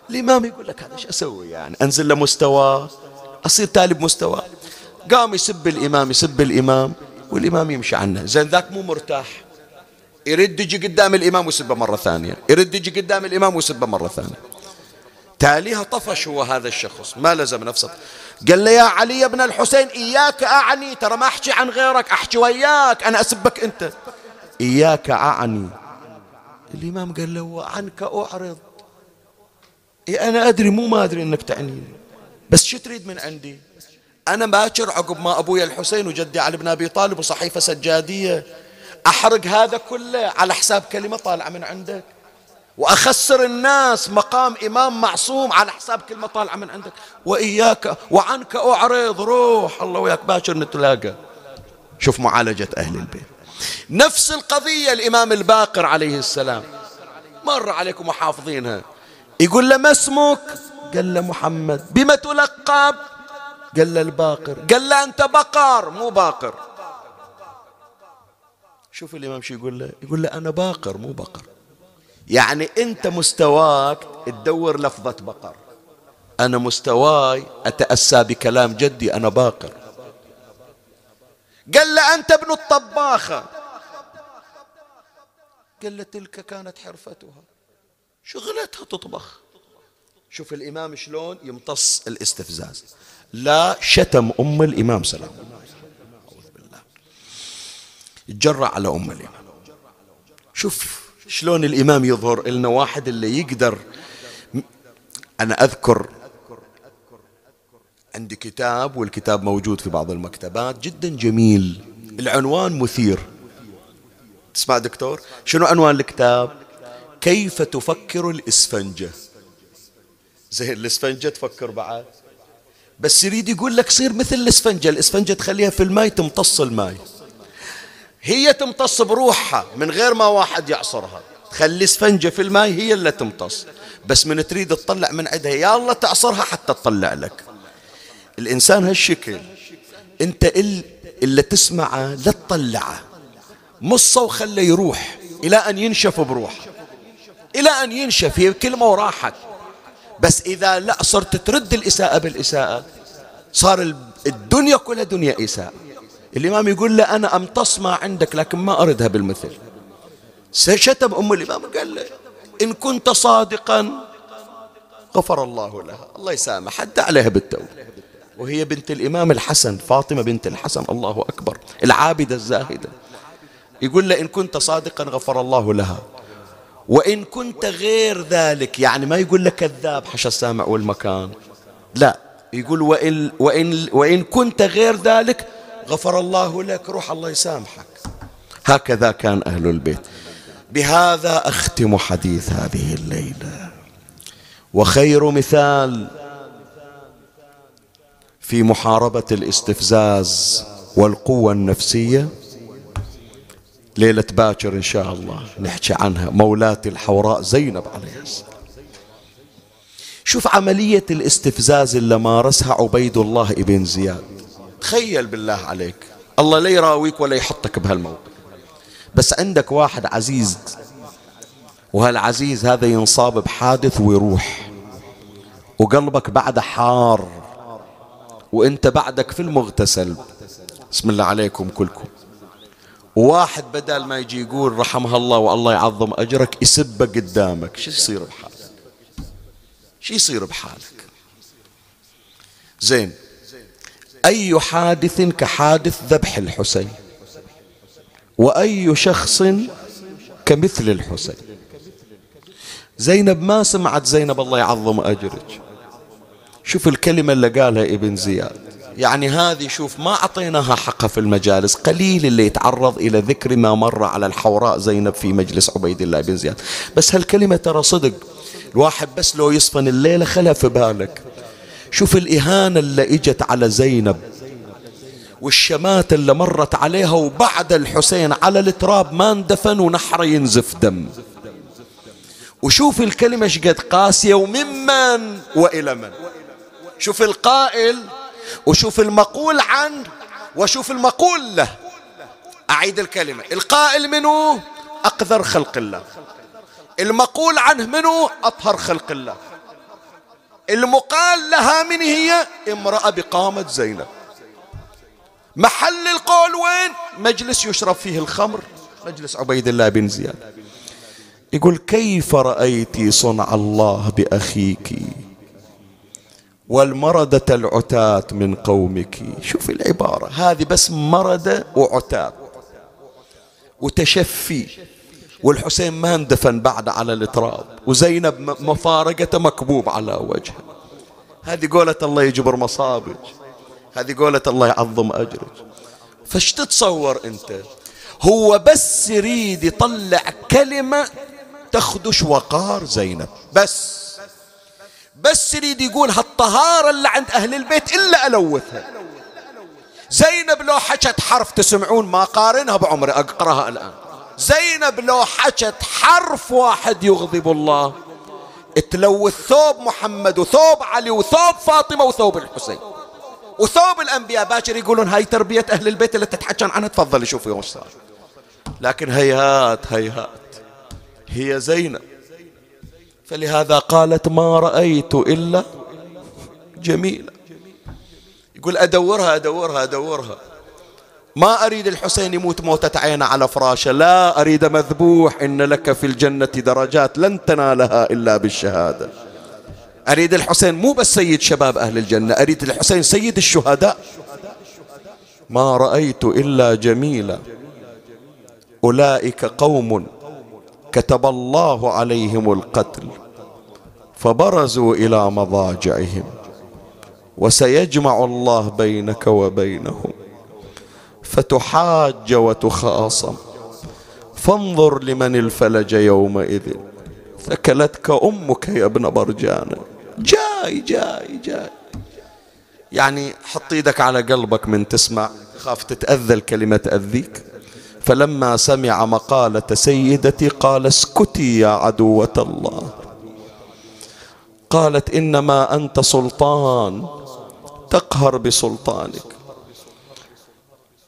الإمام يقول لك هذا شو أسوي يعني؟ أنزل لمستوى أصير تالي بمستوى قام يسب الإمام يسب الإمام والإمام يمشي عنه. زين ذاك مو مرتاح. يرد يجي قدام الإمام ويسبه مرة ثانية. يرد يجي قدام الإمام ويسبه مرة ثانية. تاليها طفش هو هذا الشخص. ما لزم نفسه. قال له يا علي بن الحسين إياك أعني. ترى ما أحكي عن غيرك أحكي وياك أنا أسبك أنت. إياك أعني. الإمام قال له وعنك أعرض. إيه أنا أدري مو ما أدري أنك تعنيني بس شو تريد من عندي؟ أنا باكر عقب ما أبوي الحسين وجدي علي بن أبي طالب وصحيفة سجادية. أحرق هذا كله على حساب كلمة طالعة من عندك. وأخسر الناس مقام إمام معصوم على حساب كلمة طالعة من عندك. وإياك وعنك أعرض روح. الله وياك باكر نتلاقى. شوف معالجة أهل البيت. نفس القضية الإمام الباقر عليه السلام. مر عليكم وحافظينها يقول له ما اسمك؟ قال له محمد. بما تلقب قال له الباقر. قال له أنت بقر مو باقر. شوف الإمام شو يقول له؟ يقول له أنا باقر مو بقر. يعني أنت مستواك تدور لفظة بقر. أنا مستواي أتأسى بكلام جدي أنا باقر. قال له أنت ابن الطباخة. قال له تلك كانت حرفتها. شغلتها تطبخ. شوف الإمام شلون يمتص الاستفزاز. لا شتم أم الإمام سلام. أعوذ بالله. على أم الإمام. شوف شلون الإمام يظهر؟ لنا واحد اللي يقدر. أنا أذكر عندي كتاب والكتاب موجود في بعض المكتبات جدا جميل. العنوان مثير. تسمع دكتور؟ شنو عنوان الكتاب؟ كيف تفكر الإسفنجة؟ زين الإسفنجة تفكر بعد. بس يريد يقول لك صير مثل الإسفنجة. الإسفنجة تخليها في الماء تمتص الماء. هي تمتص بروحها من غير ما واحد يعصرها. تخلي اسفنجة في الماء هي اللي تمتص. بس من تريد تطلع من عندها يا الله تعصرها حتى تطلع لك. الإنسان هالشكل. أنت اللي تسمعه لا تطلعه. مصه وخله يروح. إلى أن ينشف بروحه. إلى أن ينشف هي كلمة وراحت. بس إذا لا صرت ترد الإساءة بالإساءة صار الدنيا كلها دنيا إساءة. الإمام يقول له أنا أمتص ما عندك لكن ما أردها بالمثل. شتم أم الإمام قال له إن كنت صادقا غفر الله لها. الله يسامح حتى عليها بالتوبة. وهي بنت الإمام الحسن فاطمة بنت الحسن الله أكبر العابدة الزاهدة. يقول له إن كنت صادقا غفر الله لها. وإن كنت غير ذلك يعني ما يقول لك كذاب حش السامع والمكان. لا يقول وإن, وإن, وإن كنت غير ذلك غفر الله لك روح الله يسامحك. هكذا كان أهل البيت. بهذا أختم حديث هذه الليلة. وخير مثال في محاربة الاستفزاز والقوة النفسية. ليلة باكر إن شاء الله نحكي عنها. مولاتي الحوراء زينب عليه السلام. شوف عملية الاستفزاز اللي مارسها عبيد الله ابن زياد. تخيل بالله عليك. الله لا يراويك ولا يحطك بهالموقف. بس عندك واحد عزيز. وهالعزيز هذا ينصاب بحادث ويروح. وقلبك بعده حار. وانت بعدك في المغتسل. بسم الله عليكم كلكم. وواحد بدل ما يجي يقول رحمها الله والله يعظم أجرك يسبك قدامك. شو يصير بحالك؟ شو يصير بحالك؟ زين. أي حادث كحادث ذبح الحسين؟ وأي شخص كمثل الحسين؟ زينب ما سمعت زينب الله يعظم أجرك. شوف الكلمة اللي قالها ابن زياد. يعني هذه شوف ما أعطيناها حقها في المجالس. قليل اللي يتعرض إلى ذكر ما مر على الحوراء زينب في مجلس عبيد الله بن زياد. بس هالكلمة ترى صدق. الواحد بس لو يصفن الليلة خلها في بالك. شوف الإهانة اللي إجت على زينب والشمات اللي مرت عليها وبعد الحسين على التراب ما اندفن ونحره ينزف دم. وشوف الكلمة شقد قاسية وممن وإلى من. شوف القائل وشوف المقول عنه وشوف المقول له. أعيد الكلمة. القائل منه أقذر خلق الله. المقول عنه منه أطهر خلق الله. المقال لها من هي؟ امرأة بقامة زينب. محل القول وين؟ مجلس يشرب فيه الخمر. مجلس عبيد الله بن زياد. يقول كيف رأيت صنع الله بأخيك؟ والمردة العتاة من قومك. شوف العبارة. هذه بس مردة وعتاة. وتشفي. والحسين ما اندفن بعد على التراب وزينب مفارقته مكبوب على وجهه. هذه قولة الله يجبر مصابك هذه قولة الله يعظم أجرك. فاش تتصور أنت؟ هو بس يريد يطلع كلمة تخدش وقار زينب. بس. بس يريد يقول هالطهارة اللي عند أهل البيت إلا ألوثها. زينب لو حكت حرف تسمعون ما قارنها بعمري أقرأها الآن. زينب لو حكت حرف واحد يغضب الله. تلوث ثوب محمد وثوب علي وثوب فاطمة وثوب الحسين. وثوب الأنبياء باكر يقولون هاي تربية أهل البيت اللي تتحكى عنها تفضلي شوفي وش صار. لكن هيهات هيهات. هي زينب. فلهذا قالت ما رأيت إلا جميلة. يقول أدورها أدورها أدورها. ما أريد الحسين يموت موتة عينه على فراشه. لا أريد مذبوح إن لك في الجنة درجات لن تنالها إلا بالشهادة. أريد الحسين مو بس سيد شباب أهل الجنة أريد الحسين سيد الشهداء. ما رأيت إلا جميلا. أولئك قوم كتب الله عليهم القتل فبرزوا إلى مضاجعهم وسيجمع الله بينك وبينهم. فتحاج وتخاصم. فانظر لمن الفلج يومئذ. ثكلتك أمك يا ابن برجانة جاي جاي جاي. يعني حط إيدك على قلبك من تسمع خاف تتأذى الكلمة تأذيك. فلما سمع مقالة سيدتي قال اسكتي يا عدوة الله. قالت إنما أنت سلطان تقهر بسلطانك.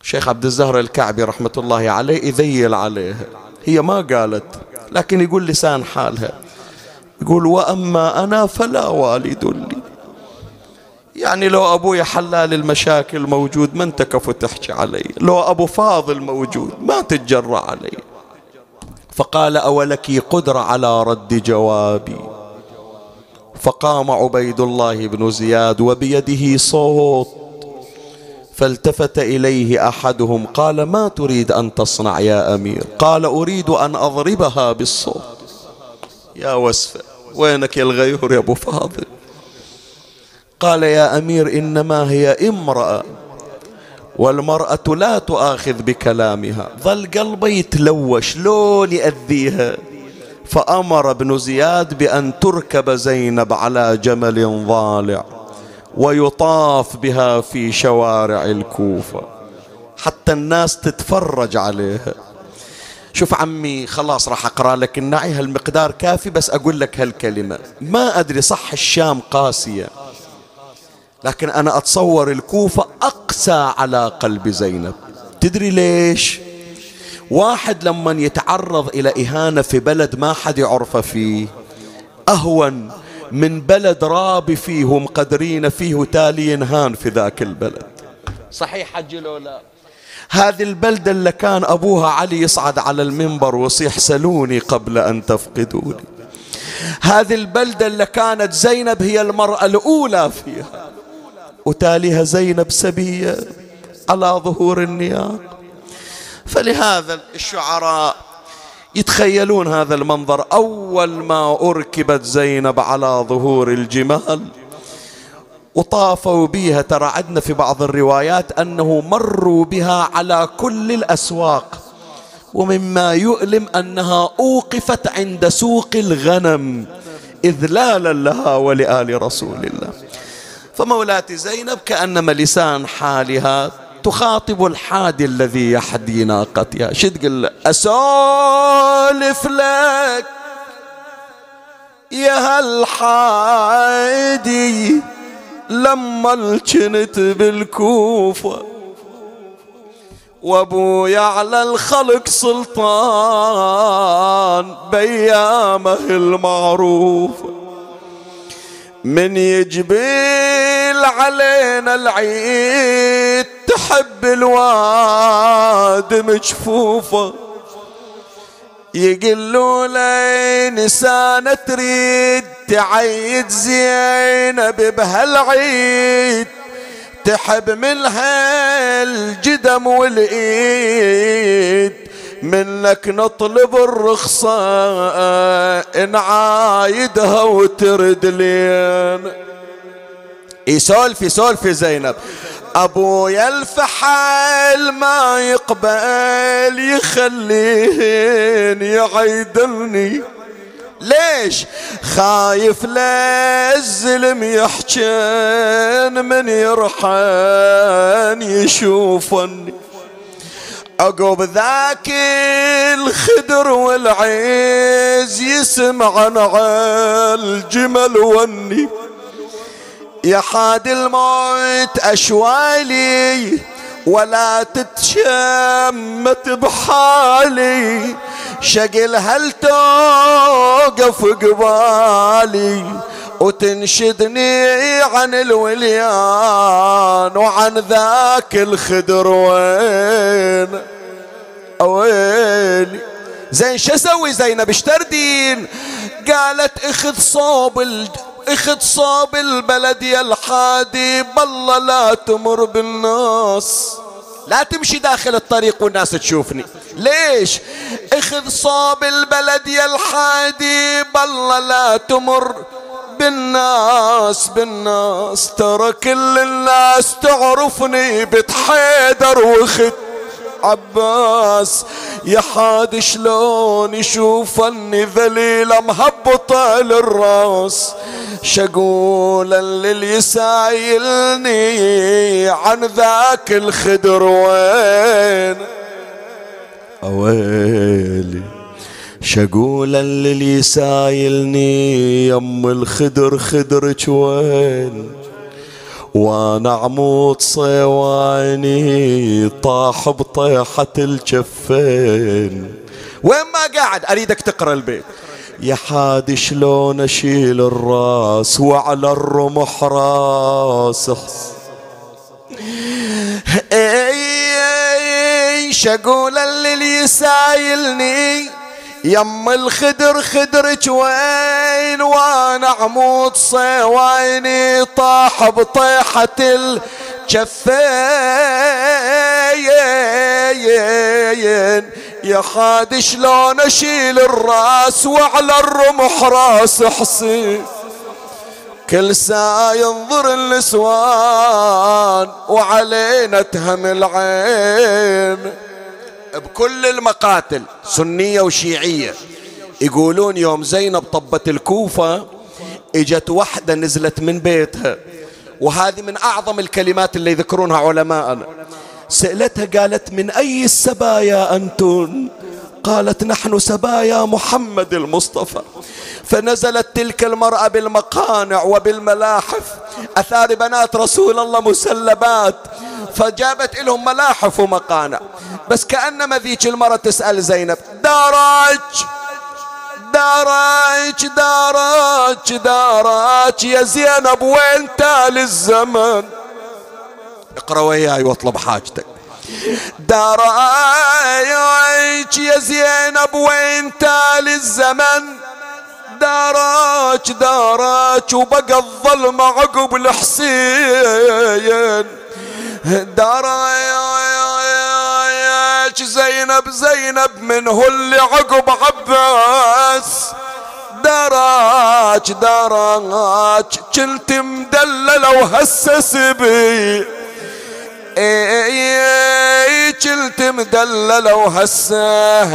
شيخ عبد الزهر الكعبي رحمة الله عليه يذيل عليها هي ما قالت لكن يقول لسان حالها. يقول وأما أنا فلا والد لي. يعني لو أبوي حلال المشاكل موجود ما أنت كفو تحكي علي. لو أبو فاضل موجود ما تتجرأ علي. فقال أولك قدرة على رد جوابي؟ فقام عبيد الله بن زياد وبيده صوت فالتفت إليه أحدهم قال ما تريد أن تصنع يا أمير؟ قال أريد أن أضربها بالصوت. يا وسفة وينك يا الغيور يا أبو فاضل؟ قال يا أمير إنما هي امرأة والمرأة لا تؤاخذ بكلامها. ظل قلبه يتلوش لون يأذيها. فأمر ابن زياد بأن تركب زينب على جمل ضالع. ويطاف بها في شوارع الكوفة. حتى الناس تتفرج عليها. شوف عمي خلاص راح أقرأ لك النعي هالمقدار كافي بس أقول لك هالكلمة. ما أدري صح الشام قاسية لكن أنا أتصور الكوفة أقسى على قلب زينب. تدري ليش؟ واحد لما يتعرض إلى إهانة في بلد ما حد يعرفه فيه. أهون. من بلد رابي فيه ومقدرين فيه وتالي ينهان في ذاك البلد. صحيح حج لو لا هذه البلدة اللي كان أبوها علي يصعد على المنبر ويصيح سلوني قبل أن تفقدوني. هذه البلدة اللي كانت زينب هي المرأة الأولى فيها وتاليها زينب سبية على ظهور النياق فلهذا الشعراء يتخيلون هذا المنظر أول ما أركبت زينب على ظهور الجمال. وطافوا بها ترى عندنا في بعض الروايات أنه مروا بها على كل الأسواق ومما يؤلم أنها أوقفت عند سوق الغنم إذلالا لها ولآل رسول الله. فمولاتي زينب كأنما لسان حالها تخاطب الحادي الذي يحدي ناقتها شو تقول أسولف لك يا هالحادي لما كنت بالكوفة وابويا على الخلق سلطان بيامه المعروفه من يجبيل علينا العيد تحب الواد مجفوفة. يقلوا لي نسانة تريد تعيد زينب بهالعيد. تحب منها الجدم والإيد. منك نطلب الرخصة نعايدها وترد لين. يسولف يسولف زينب. أبويا الفحل ما يقبل يخلين يعيدني ليش؟ خايف للزلم يحجن من يرحن يشوفني. عقب ذاك الخدر والعيز يسمع عن الجمل والني يا حاد الموت أشوالي ولا تتشمت بحالي. شقل هل توقف قبالي وتنشدني عن الوليان وعن ذاك الخدر وين؟ ويلي زين شو أسوي زينب؟ اشتردين قالت اخذ صوب. اخذ صوب البلد يا الحادي بالله لا تمر بالناس. لا تمشي داخل الطريق والناس تشوفني. ليش؟ اخذ صوب البلد يا الحادي بالله لا تمر بالناس بالناس. ترى كل الناس تعرفني بتحيدر وخت عباس يا حاد شلون يشوفني ذليلة مهبطة للراس شقولا للي يسايلني عن ذاك الخدر وين؟ ويلي شقولا للي سايلني يم الخدر خدرك وين؟ وأنا عمود صيواني طاح بطيحة الجفين وين ما قاعد اريدك تقرا البيت يا حاد شلون اشيل الراس وعلى الرمح راس اي شقولا للي يسايلني يم الخدر خدرك وين؟ وأنا عمود صيويني طاح بطيحة الجفين يا خاد شلون أشيل الراس وعلى الرمح راس حصين؟ كل ساعة ينظر النسوان وعلينا تهم العين. بكل المقاتل سنية وشيعية. يقولون يوم زينب طبت الكوفة إجت وحدة نزلت من بيتها. وهذه من أعظم الكلمات اللي يذكرونها علماءنا. سألتها قالت من أي السبايا أنتم قالت نحن سبايا محمد المصطفى. فنزلت تلك المرأة بالمقانع وبالملاحف. أثار بنات رسول الله مسلبات. فجابت لهم ملاحف ومقانع. بس كأنما ذيك المرأة تسأل زينب دارج دارج دارج دارج يا زينب وين تال الزمن اقرأ وياي واطلب حاجتك. دارج يا زينب وين تال الزمن. دارج دارج وبقى الظلم عقب الحسين دارج زينب زينب من هو اللي عقب عباس. دراج دراج كنت مدللة وهسس بي. كنت مدللة وهسه؟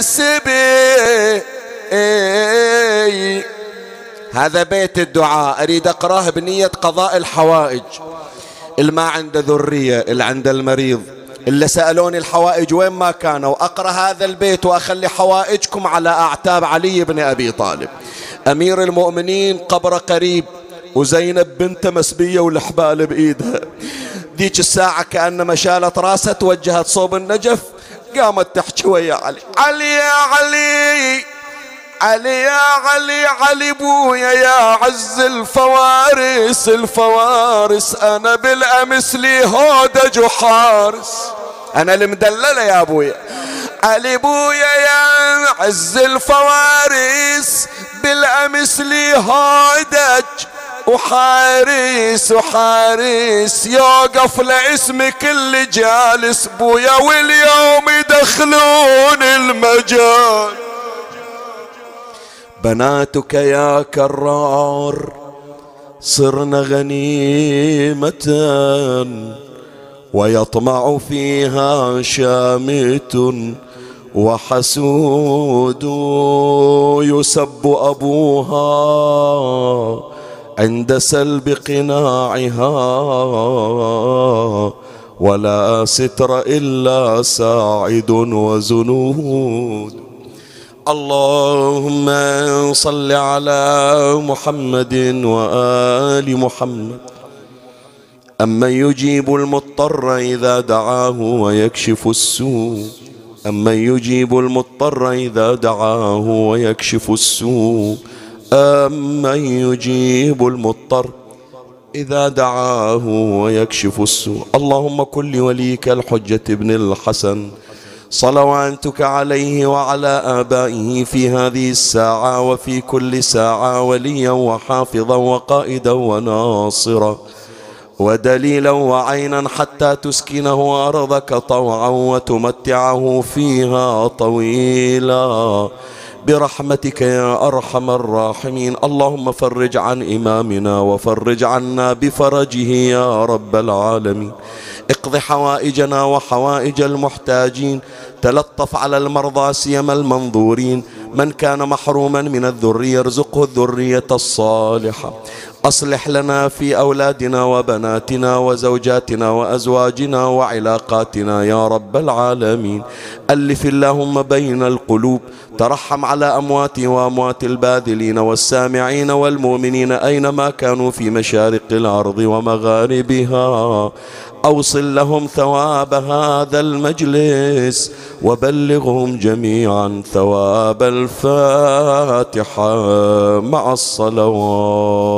سبي هذا بيت الدعاء. أريد أقراه بنية قضاء الحوائج. الما عنده ذرية اللي عنده المريض. اللي سألوني الحوائج وين ما كانوا أقرأ هذا البيت وأخلي حوائجكم على أعتاب علي بن أبي طالب. أمير المؤمنين قبر قريب وزينب بنت مسبية والحبال بإيدها. ذيك الساعة كأنما شالت راسها توجهت صوب النجف قامت تحكي ويا علي. علي يا علي! علي يا علي علي بويا يا عز الفوارس الفوارس أنا بالأمس لي هودج وحارس أنا المدلله يا ابويا علي بويا يا عز الفوارس بالأمس لي هودج وحارس وحارس يوقف لاسمك اللي جالس. بويا واليوم يدخلون المجال. بناتك يا كرار صرنا غنيمة ويطمع فيها شامت وحسود يسب أبوها عند سلب قناعها. ولا ستر إلا ساعد وزنود. اللهم صل على محمد وآل محمد. أمن يجيب المضطر إذا دعاه ويكشف السوء. أمن يجيب المضطر إذا دعاه ويكشف السوء. أمن يجيب المضطر إذا دعاه ويكشف السوء. اللهم كل وليك الحجة ابن الحسن. صلواتك عليه وعلى آبائه في هذه الساعة وفي كل ساعة وليا وحافظا وقائدا وناصرا ودليلا وعينا حتى تسكنه أرضك طوعا وتمتعه فيها طويلا. برحمتك يا أرحم الراحمين. اللهم فرج عن إمامنا وفرج عنا بفرجه يا رب العالمين. اقض حوائجنا وحوائج المحتاجين. تلطف على المرضى سيما المنظورين. من كان محروما من الذرية ارزقه الذرية الصالحة. أصلح لنا في أولادنا وبناتنا وزوجاتنا وأزواجنا وعلاقاتنا يا رب العالمين. ألف اللهم بين القلوب. ترحم على اموات وأموات الباذلين والسامعين والمؤمنين أينما كانوا في مشارق الأرض ومغاربها. أوصل لهم ثواب هذا المجلس وبلغهم جميعا ثواب الفاتحة. مع الصلوات